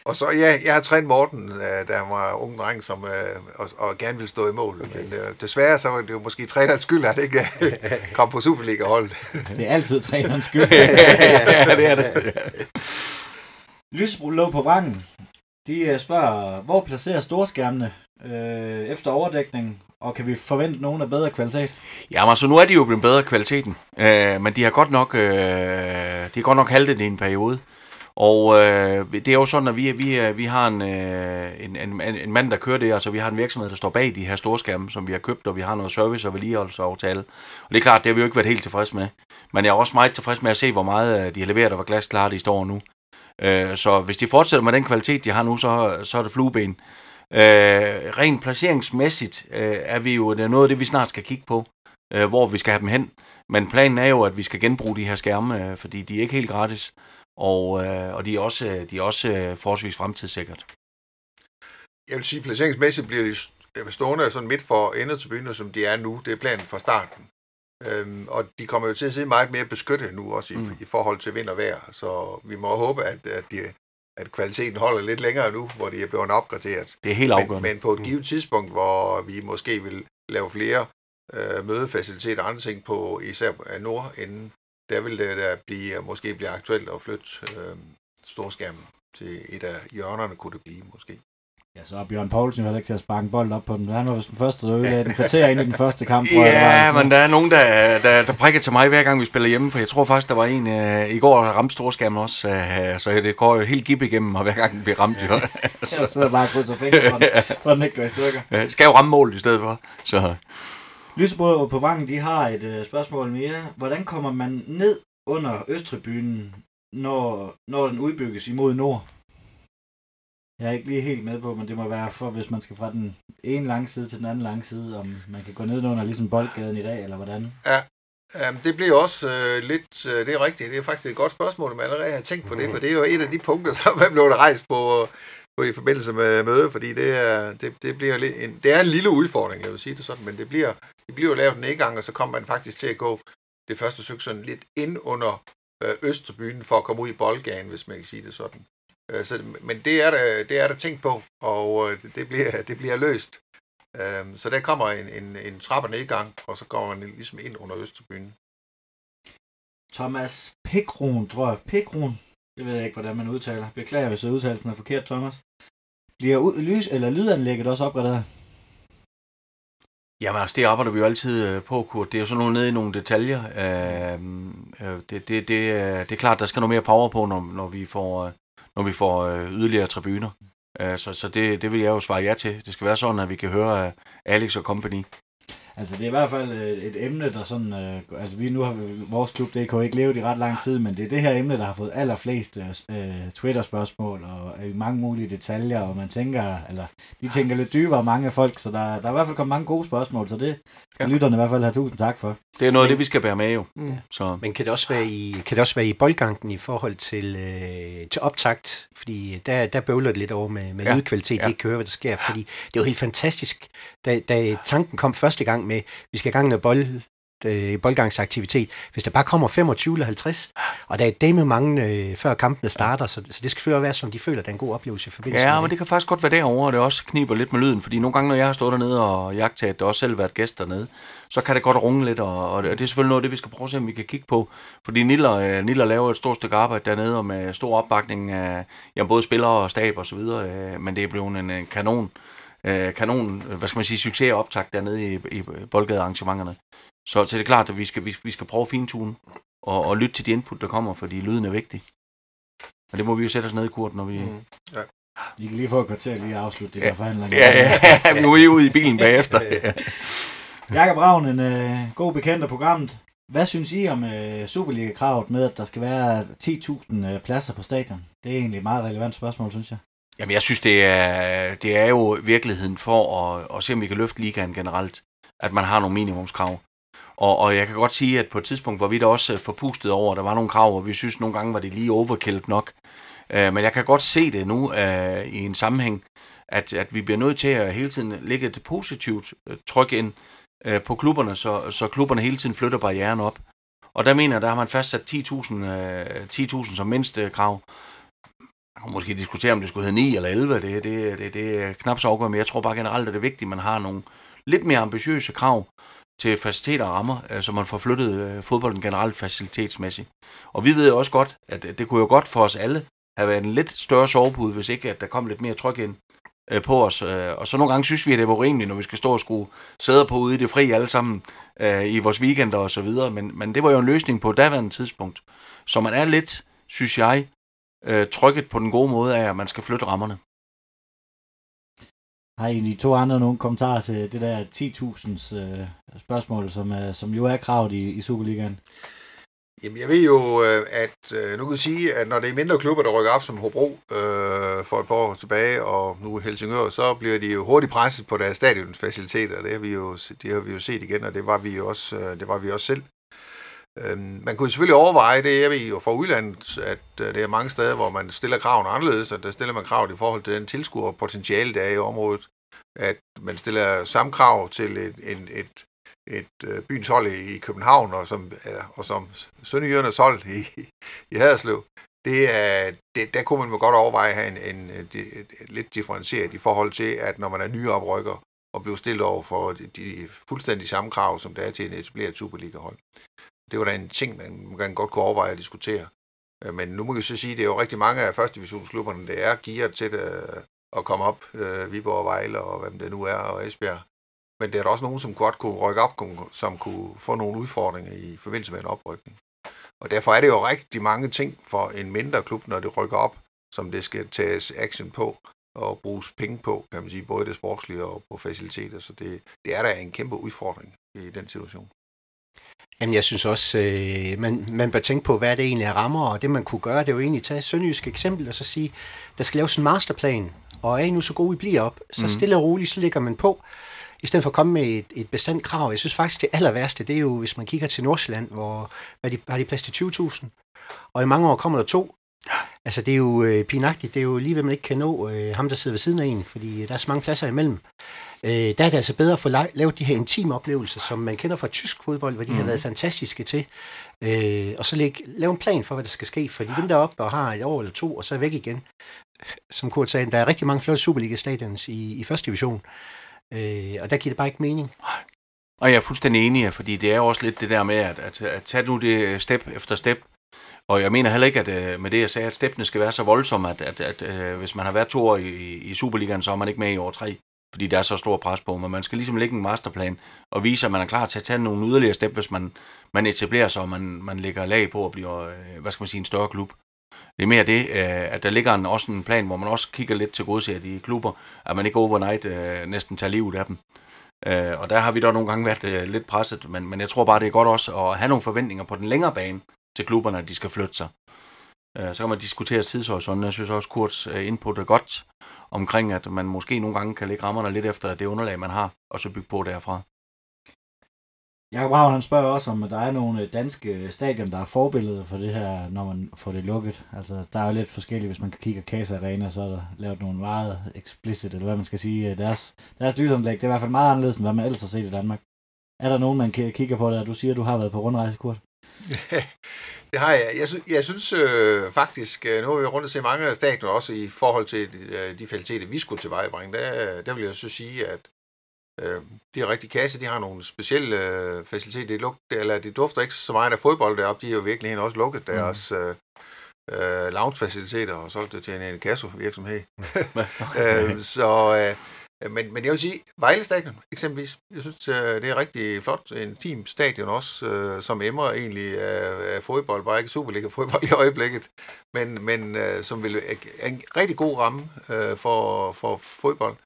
Og så, ja, jeg har trænet Morten, øh, da han var ung dreng, som, øh, og, og gerne ville stå i mål. Men øh, desværre så var det jo måske trænerens skyld, at han ikke øh, kom på Superliga-holdet. Det er altid trænerens skyld. ja, det er det. Lysebro lå på vrangen. De øh, spørger, hvor placerer storskærmene øh, efter overdækningen, og kan vi forvente nogen af bedre kvalitet? Jamen, altså, nu er de jo blevet bedre kvaliteten, øh, men de har godt nok, øh, de har godt nok haltet i en periode. Og øh, det er jo sådan, at vi, vi, øh, vi har en, øh, en, en, en mand, der kører det. Altså, vi har en virksomhed, der står bag de her storskærme, som vi har købt, og vi har noget service- og vedligeholdelsesaftale. Og det er klart, det har vi jo ikke været helt tilfreds med. Men jeg er også meget tilfreds med at se, hvor meget øh, de har leveret, og hvor glasklare de står nu. Øh, så hvis de fortsætter med den kvalitet, de har nu, så, så er det flueben. Øh, rent placeringsmæssigt øh, er vi jo det er noget af det, vi snart skal kigge på, øh, hvor vi skal have dem hen. Men planen er jo, at vi skal genbruge de her skærme, øh, fordi de er ikke helt gratis, og, øh, og de er også, de er også øh, forholdsvis fremtidssikret. Jeg vil sige, placeringsmæssigt bliver de st- stående sådan midt for endetribuner, som de er nu. Det er planen fra starten. Øhm, og de kommer jo til at se meget mere beskyttet nu, også i, mm. i forhold til vind og vejr. Så vi må håbe, at, at, de, at kvaliteten holder lidt længere nu, hvor de er blevet opgraderet. Det er helt Men, afgørende. men på et givet tidspunkt, hvor vi måske vil lave flere øh, mødefaciliteter og andre ting på især af nordenden, der vil det da blive, måske blive aktuelt at flytte øh, storskærmen til et af hjørnerne, kunne det blive måske. Ja, så er Bjørn Poulsen jo heller ikke til at sparke en bold op på den. Han var vist den første, der ødelagde den kvarter ind i den første kamp. tror jeg, Ja, eller sådan men der er nogen, der, der, der prikker til mig hver gang, vi spiller hjemme, for jeg tror faktisk, der var en øh, i går, der ramte storskærmen også, øh, så det går jo helt gib igennem, og hver gang den bliver ramt, jo. noget. Jeg sidder bare og krydser fingre, for den, ikke går i stykker. Øh, skal jo ramme målet i stedet for. Så Lysebro på Vangen, de har et øh, spørgsmål mere. Hvordan kommer man ned under Østtribunen, når, når den udbygges imod nord? Jeg er ikke lige helt med på, men det må være for, hvis man skal fra den ene lange side til den anden lange side, om man kan gå ned under ligesom boldgaden i dag, eller hvordan? Um, det bliver også øh, lidt, øh, det er rigtigt, det er faktisk et godt spørgsmål, men allerede har tænkt på det, for det er jo et af de punkter, som er blevet rejst på, på i forbindelse med mødet, fordi det er, det, det bliver lidt en, det er en lille udfordring, jeg vil sige det sådan, men det bliver, det bliver jo lavet en nedgang, og så kommer man faktisk til at gå det første stykke sådan lidt ind under øh, Østerbyen for at komme ud i boldgaden, hvis man kan sige det sådan. Øh, så, men det er, der, det er der tænkt på, og øh, det, det, bliver, det bliver løst. Øhm, så der kommer en, en, en trappe nedgang, og så kommer man ligesom ind under Østerbyen. Thomas Pikron, tror jeg. Pikron. Det ved jeg ikke, hvordan man udtaler. Beklager, hvis udtalelsen er forkert, Thomas. Bliver ud, lys, eller lydanlægget også opgraderet? Jamen altså, det arbejder vi jo altid øh, på, Kurt. Det er jo sådan nogle nede i nogle detaljer. Øh, øh, det, det, det, øh, det er klart, der skal noget mere power på, når, når vi får, øh, når vi får øh, yderligere tribuner. Øh, så så det, det vil jeg jo svare ja til. Det skal være sådan, at vi kan høre øh, Alex og company. Altså, det er i hvert fald øh, et emne, der sådan... Øh, altså, vi nu har vores klub, det kan ikke leve i ret lang tid, men det er det her emne, der har fået allerflest øh, Twitter-spørgsmål og øh, mange mulige detaljer, og man tænker... Eller, de tænker lidt dybere, mange af folk, så der, der er i hvert fald kommet mange gode spørgsmål, så det skal Ja. lytterne i hvert fald have tusind tak for. Det er noget af det, vi skal bære med jo. Mm. Så Men kan det også være i, kan det også være i boldgangen i forhold til, øh, til optakt? Fordi der, der bøvler det lidt over med, med Ja, lydkvalitet, ja. ikke kan høre, hvad der sker. Fordi det er jo helt fantastisk, da, da tanken kom første gang med, vi skal i gang med bold, øh, boldgangsaktivitet. Hvis der bare kommer 25 eller 50, og der er det med mange, øh, før kampene starter, så, så det skal selvfølgelig være, som de føler, at det er en god oplevelse i forbindelse Ja, med men det kan faktisk godt være derovre, og det også kniber lidt med lyden, fordi nogle gange, når jeg har stået dernede og jagtet, og også selv været gæst dernede, så kan det godt runge lidt, og, og det er selvfølgelig noget det, vi skal prøve at se, om vi kan kigge på. Fordi Niller, øh, Niller laver et stort stykke arbejde dernede, og med stor opbakning af ja, både spillere og stab og så videre, øh, men det er blevet en, en kanon, øh, kanon, øh, hvad skal man sige, succes og optakt dernede i, i boldgadearrangementerne. Så, så det er klart, at vi skal, vi, vi skal prøve at fintune og, og lytte til de input, der kommer, fordi lyden er vigtig. Og det må vi jo sætte os ned i kurt, når vi... Mm. Ja. I kan lige få et kvarter lige at afslutte de Ja. der forhandlinger. Ja, ja, nu er I ude i bilen bagefter. Jakob Ravn, en øh, god bekendt af programmet. Hvad synes I om øh, Superliga-kravet med, at der skal være 10.000 øh, pladser på stadion? Det er egentlig et meget relevant spørgsmål, synes jeg. Jamen, jeg synes, det er, det er jo virkeligheden for at, at se, om vi kan løfte ligaen generelt, at man har nogle minimumskrav. Og, og jeg kan godt sige, at på et tidspunkt, hvor vi da også forpustet over, der var nogle krav, og vi synes nogle gange var det lige overkældt nok. Øh, men jeg kan godt se det nu øh, i en sammenhæng, at, at vi bliver nødt til at hele tiden lægge et positivt øh, tryk ind øh, på klubberne, så, så klubberne hele tiden flytter barrieren op. Og der mener jeg, der har man fastsat 10.000 øh, 10.000 som mindste krav. Man kan måske diskutere, om det skulle hedde 9 eller 11, det, det, det, det er knap så afgørende, men jeg tror bare generelt, at det er vigtigt, at man har nogle lidt mere ambitiøse krav til faciliteter og rammer, så så man får flyttet øh, fodbolden generelt facilitetsmæssigt. Og vi ved jo også godt, at øh, det kunne jo godt for os alle have været en lidt større sovepude, hvis ikke at der kom lidt mere tryk ind på os. Og så nogle gange synes vi, at det var urimeligt, når vi skal stå og skrue sæder på ude i det fri alle sammen i vores weekender og så videre. Men, men det var jo en løsning på daværende tidspunkt. Så man er lidt, synes jeg, øh, trykket på den gode måde af, at man skal flytte rammerne. Har I de to andre nogle kommentarer til det der 10.000 øh, spørgsmål, som, øh, som jo er kravet i, i Superligaen? Jamen, jeg ved jo, øh, at øh, nu kan jeg sige, at når det er mindre klubber, der rykker op som Hobro øh, for et par år tilbage, og nu Helsingør, så bliver de jo hurtigt presset på deres stadionsfaciliteter. Det har vi jo, det har vi jo set igen, og det var vi jo også, det var vi også selv. Øhm, man kunne selvfølgelig overveje det, jeg ved jo fra udlandet, at øh, det er mange steder, hvor man stiller kravene anderledes, og der stiller man krav i forhold til den tilskuerpotentiale, der er i området. At man stiller samme krav til et, et, et et øh, byens hold i, i København, og som, øh, og som Sønderjydernes hold i, i Haderslev, det er, det, der kunne man godt overveje at have en, en, en, en, lidt differentieret i forhold til, at når man er nye oprykker og bliver stillet over for de, de fuldstændig samme krav, som der er til en etableret Superliga-hold. Det var da en ting, man kan godt kunne overveje at diskutere. Øh, men nu må vi så sige, at det er jo rigtig mange af første divisionsklubberne, der er gearet til det, at komme op. Øh, Viborg og Vejle og hvem det nu er, og Esbjerg. Men det er der også nogen, som godt kunne rykke op, som kunne få nogle udfordringer i forbindelse med en oprykning. Og derfor er det jo rigtig mange ting for en mindre klub, når det rykker op, som det skal tages action på og bruges penge på, kan man sige, både det sportslige og på faciliteter. Så det, det er da en kæmpe udfordring i den situation. Jamen, jeg synes også, øh, man, man bør tænke på, hvad det egentlig er rammer, og det man kunne gøre, det er jo egentlig at tage Sønderjysk eksempel og så sige, der skal laves en masterplan, og er I nu så gode, I bliver op, så mm. stille og roligt, så ligger man på, i stedet for at komme med et, et bestemt krav. Jeg synes faktisk, det aller værste, det er jo, hvis man kigger til Nordsjælland, hvor hvad de, har de plads til 20.000, og i mange år kommer der to. Altså, det er jo øh, pinagtigt. Det er jo lige, hvad man ikke kan nå øh, ham, der sidder ved siden af en, fordi der er så mange pladser imellem. Øh, der er det altså bedre at få lavet de her intime oplevelser, som man kender fra tysk fodbold, hvor de mm. har mhm. været fantastiske til. Øh, og så læg, lave en plan for, hvad der skal ske, fordi dem der op og har et år eller to, og så er væk igen. Som Kurt sagde, der er rigtig mange flotte Superliga-stadions i, i første division. Øh, og der giver det bare ikke mening. Og jeg er fuldstændig enig, fordi det er jo også lidt det der med, at, at, at tage nu det step efter step. Og jeg mener heller ikke, at øh, med det, jeg sagde, at steppene skal være så voldsomme, at, at, at, øh, hvis man har været to år i, i Superligaen, så er man ikke med i år tre, fordi der er så stor pres på. Men man skal ligesom lægge en masterplan og vise, at man er klar til at tage nogle yderligere step, hvis man, man etablerer sig, og man, man lægger lag på at blive, øh, hvad skal man sige, en større klub. Det er mere det, øh, at der ligger en, også en plan, hvor man også kigger lidt til godset de klubber, at man ikke overnight øh, næsten tager livet af dem. Øh, og der har vi da nogle gange været øh, lidt presset, men, men jeg tror bare, det er godt også at have nogle forventninger på den længere bane til klubberne, at de skal flytte sig. Øh, så kan man diskutere tidshorisonten. Jeg synes også, Kurts øh, input er godt omkring, at man måske nogle gange kan lægge rammerne lidt efter det underlag, man har, og så bygge på derfra. Jakob Ravn, han spørger også, om der er nogle øh, danske stadion, der er forbilleder for det her, når man får det lukket. Altså, der er jo lidt forskelligt, hvis man kan kigge Casa Arena, så er der lavet nogle meget explicit, eller hvad man skal sige. Deres, deres lysanlæg, det er i hvert fald meget anderledes, end hvad man ellers har set i Danmark. Er der nogen, man kigger på der? Du siger, du har været på rundrejse, Kurt. det har jeg. Jeg, synes, jeg synes øh, faktisk, øh, nu har vi rundt og se mange af stadioner, også i forhold til de, øh, de faciliteter, vi skulle tilvejebringe, der, der vil jeg så sige, at Øh, de er rigtig kasse, de har nogle specielle øh, faciliteter. Det, lugter, eller det dufter ikke så meget af fodbold deroppe. De er jo virkelig også lukket mm. deres øh, øh, lounge-faciliteter og solgt det til en Encasso-virksomhed. øh, så, øh, Øh, men, men jeg vil sige, Vejle Stadion eksempelvis, jeg synes, øh, det er rigtig flot. En team stadion også, øh, som emmer egentlig af, af fodbold, bare ikke Superliga-fodbold i øjeblikket, men, men som vil en rigtig god ramme for, for fodbold.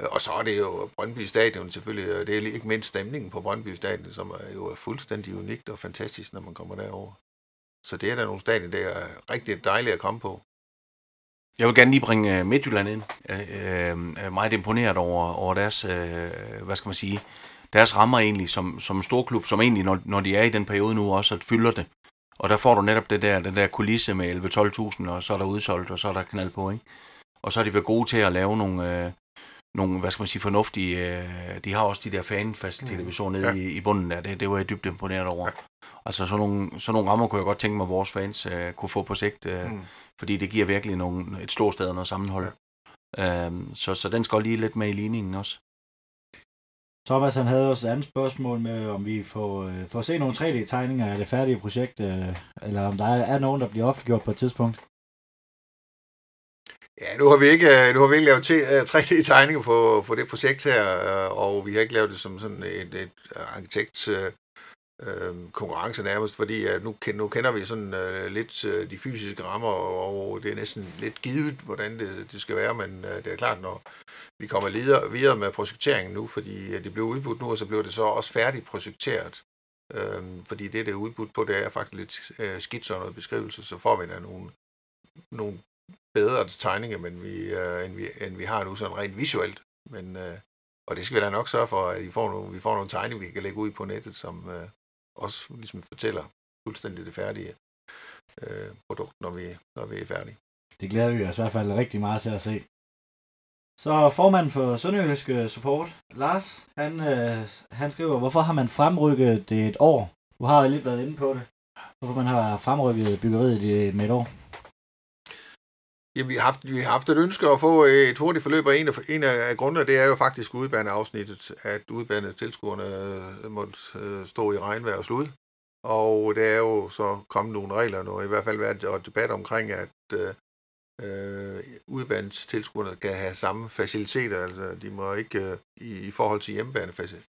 Og så er det jo Brøndby Stadion selvfølgelig, og det er ikke mindst stemningen på Brøndby Stadion, som er jo fuldstændig unikt og fantastisk, når man kommer derover. Så det er der nogle stadion, der er rigtig dejligt at komme på. Jeg vil gerne lige bringe øh, Midtjylland ind. Øh, øh, meget imponeret over, over deres, hvad skal man sige, deres rammer egentlig som, som storklub, som egentlig, når, når de er i den periode nu, også at fylder det. Og der får du netop det der, den der kulisse med 11-12.000, og så er der udsolgt, og så er der knald på, ikke? Og så er de været gode til at lave nogle, øh, nogle hvad skal man sige, fornuftige... Øh, de har også de der fanfaciliteter, mm. vi så nede ja. i, i bunden der. Det, det var jeg dybt imponeret over. Ja. Altså sådan nogle, sådan nogle rammer kunne jeg godt tænke mig, at vores fans øh, kunne få på sigt. Øh, mm. Fordi det giver virkelig nogle, et stort sted og noget sammenhold. Ja. Øhm, så, så den skal lige lidt med i ligningen også. Thomas han havde også et andet spørgsmål med, om vi får, øh, får se nogle 3D-tegninger af det færdige projekt, øh, eller om der er, er nogen, der bliver offentliggjort på et tidspunkt. Ja, nu har vi ikke, øh, nu har vi ikke lavet 3D-tegninger øh, på, på det projekt her, øh, og vi har ikke lavet det som sådan et, et arkitekt øh, konkurrence nærmest, fordi at nu, nu kender vi sådan øh, lidt øh, de fysiske rammer, og det er næsten lidt givet, hvordan det, det skal være, men øh, det er klart, når vi kommer videre, videre med projekteringen nu, fordi øh, det blev udbudt nu, og så blev det så også færdigt projekteret, øh, fordi det, det er udbudt på, det er faktisk lidt øh, skitser og noget beskrivelse, så får vi da nogle, nogle bedre tegninger, men vi, øh, end, vi, end vi har nu sådan rent visuelt. Men, øh, og det skal vi da nok sørge for, at vi får nogle, vi får nogle tegninger, vi kan lægge ud på nettet, som øh, også ligesom fortæller fuldstændig det færdige øh, produkt, når vi, når vi er færdige. Det glæder vi os i hvert fald rigtig meget til at se. Så formanden for Sønderjysk øh, Support, Lars, han, øh, han skriver, hvorfor har man fremrykket det et år? Du har jo lidt været inde på det. Hvorfor man har fremrykket byggeriet med et år? Ja, vi har, haft, vi har haft et ønske at få et hurtigt forløb, og en af, en af grundene, det er jo faktisk udbaneafsnittet, at udbanetilskuerne øh, måtte øh, stå i regnvejr og slud. Og det er jo så kommet nogle regler og i hvert fald været et debat omkring, at øh, øh udbanetilskuerne kan have samme faciliteter, altså de må ikke øh, i, i forhold til hjemmebanefaciliteter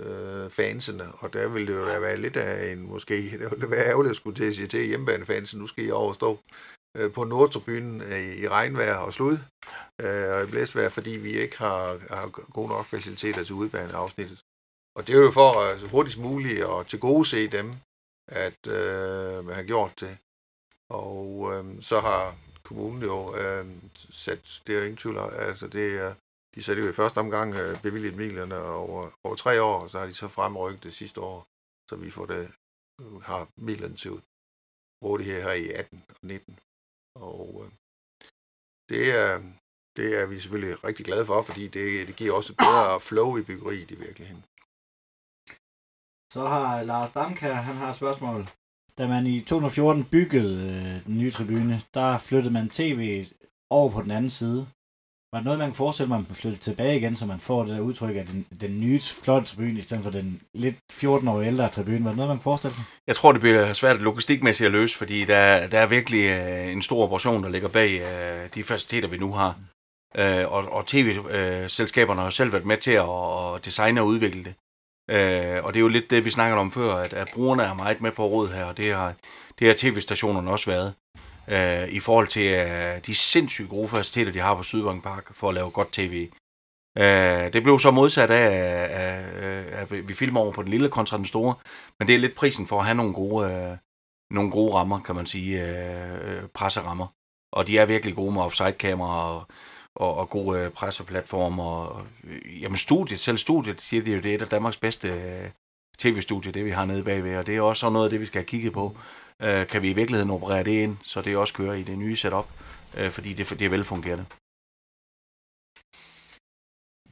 øh, fansene, og der ville det jo være lidt af en, måske, det ville være ærgerligt at skulle til at sige til hjemmebanefansen, nu skal I overstå øh, på Nordtribunen øh, i regnvejr og slud øh, og i blæsvejr, fordi vi ikke har, har gode nok faciliteter til udbaneafsnittet. Og det er jo for altså, hurtigst muligt at til gode se dem, at øh, man har gjort det. Og øh, så har kommunen jo øh, sat, det er jo ingen tvivl altså det er, de satte jo i første omgang øh, bevilget midlerne over, over tre år, og så har de så fremrykket det sidste år, så vi får det, øh, har midlerne til rådighed her i 18 og 19. Og øh, det, er, det er vi selvfølgelig rigtig glade for, fordi det, det giver også bedre flow i byggeriet i virkeligheden. Så har Lars Damkær, han har et spørgsmål. Da man i 2014 byggede øh, den nye tribune, der flyttede man tv over på den anden side. Var det noget, man kan forestille mig, at man flytte tilbage igen, så man får det der udtryk af den, den nye flotte tribune, i stedet for den lidt 14 år ældre tribune? Var det noget, man kan forestille sig? Jeg tror, det bliver svært logistikmæssigt at løse, fordi der, der er virkelig øh, en stor operation, der ligger bag øh, de faciliteter, vi nu har. Øh, og, og tv-selskaberne har selv været med til at designe og udvikle det. Øh, og det er jo lidt det, vi snakkede om før, at, at brugerne er meget med på råd her, og det har, det har tv-stationerne også været øh, i forhold til øh, de sindssygt gode faciliteter, de har på Sydbank Park for at lave godt tv. Øh, det blev så modsat af, at vi filmer over på den lille kontra den store, men det er lidt prisen for at have nogle gode, øh, nogle gode rammer, kan man sige, øh, presserammer. Og de er virkelig gode med offside-kameraer og, og, og gode øh, presseplatformer. Og, øh, jamen studiet, selv studiet, siger de jo, det er et af Danmarks bedste øh, tv-studie, det vi har nede bagved, og det er også noget af det, vi skal have kigget på øh, kan vi i virkeligheden operere det ind, så det også kører i det nye setup, øh, fordi det, det er velfungerende.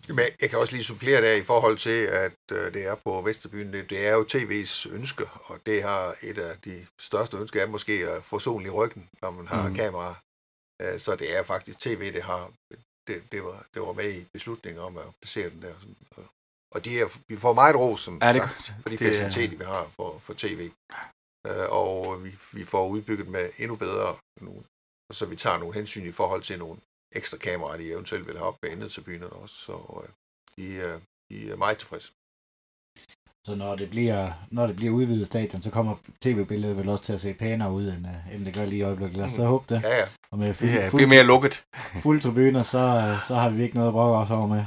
Men jeg kan også lige supplere der i forhold til, at øh, det er på Vesterbyen. Det, det er jo tv's ønske, og det har et af de største ønsker er måske at få solen i ryggen, når man har mm. kamera. Øh, så det er faktisk tv, det har det, det, var, det var med i beslutningen om at placere den der. Og de er, vi får meget ros, som ja, det, sagt, for de faciliteter, vi har for, for tv øh, og vi, vi får udbygget med endnu bedre, nogle, så vi tager nogle hensyn i forhold til nogle ekstra kameraer, de eventuelt vil have op bag til byen også, så øh, de, er, de er meget tilfredse. Så når det bliver, når det bliver udvidet stadion, så kommer tv-billedet vel også til at se pænere ud, end, uh, end det gør lige i øjeblikket. Lad os så mm. håbe det. Ja, ja. Og med fuld, ja, fuld, mere lukket. Fuld tribuner, så, uh, så har vi ikke noget at brokke os over med.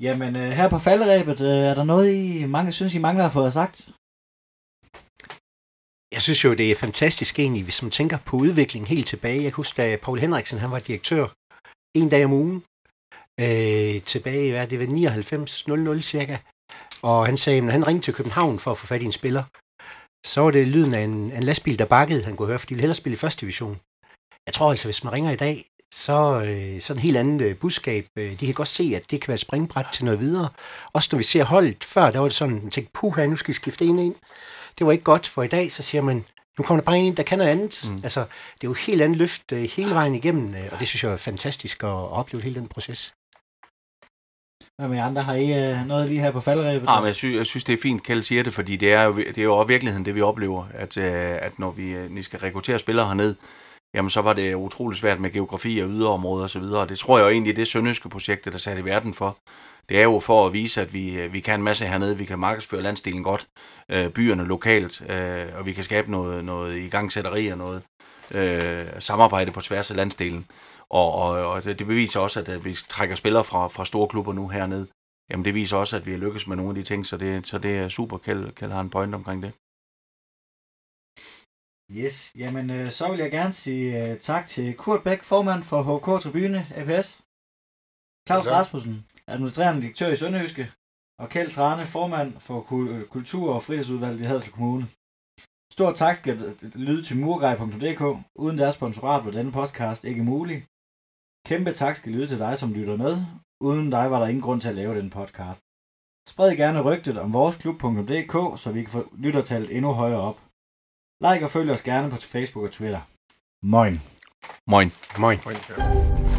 Jamen, uh, her på falderæbet, uh, er der noget, I mange synes, I mangler at få sagt? Jeg synes jo, det er fantastisk egentlig, hvis man tænker på udviklingen helt tilbage. Jeg husker, da Paul Henriksen han var direktør en dag om ugen, øh, tilbage, hvad det, var, 99.00 cirka. Og han sagde, at han ringte til København for at få fat i en spiller, så var det lyden af en, en lastbil, der bakkede, han kunne høre, for de ville hellere spille i første division. Jeg tror altså, hvis man ringer i dag, så, øh, så en helt andet øh, budskab. Øh, de kan godt se, at det kan være et springbræt til noget videre. Også når vi ser holdet før, der var det sådan, man tænkte, puha, nu skal vi skifte en ind. Det var ikke godt, for i dag, så siger man, nu kommer der bare en der kan noget andet. Mm. Altså, det er jo et helt andet løft øh, hele vejen igennem, øh, og det synes jeg er fantastisk at opleve hele den proces. Hvad med andre? Har I øh, noget lige her på faldrebet? Ja, men jeg, synes, jeg synes, det er fint, Kjeld siger det, fordi det er jo, det er jo også virkeligheden, det vi oplever, at, øh, at når vi, øh, vi skal rekruttere spillere herned, jamen så var det utrolig svært med geografi og yderområder osv., og det tror jeg jo egentlig, det sønderjyske projekt, der sat i verden for, det er jo for at vise, at vi, øh, vi kan en masse hernede, vi kan markedsføre landsdelen godt, øh, byerne lokalt, øh, og vi kan skabe noget, noget igangsætteri og noget øh, samarbejde på tværs af landsdelen. Og, og, og det, beviser også, at, at vi trækker spillere fra, fra store klubber nu hernede. Jamen det viser også, at vi har lykkes med nogle af de ting, så det, så det er super, Kjeld, Kjeld har en point omkring det. Yes, jamen øh, så vil jeg gerne sige øh, tak til Kurt Bæk, formand for HK Tribune APS. Claus. Rasmussen, administrerende direktør i Sønderjyske. Og Kjeld Trane, formand for øh, Kultur- og Fritidsudvalget i Haderslev Kommune. Stor tak skal lyde til murgrej.dk. Uden deres sponsorat var denne podcast ikke mulig. Kæmpe tak skal lyde til dig, som lytter med. Uden dig var der ingen grund til at lave den podcast. Spred gerne rygtet om vores klub.dk, så vi kan få lyttertallet endnu højere op. Like og følg os gerne på Facebook og Twitter. Moin. Moin. Moin. Ja.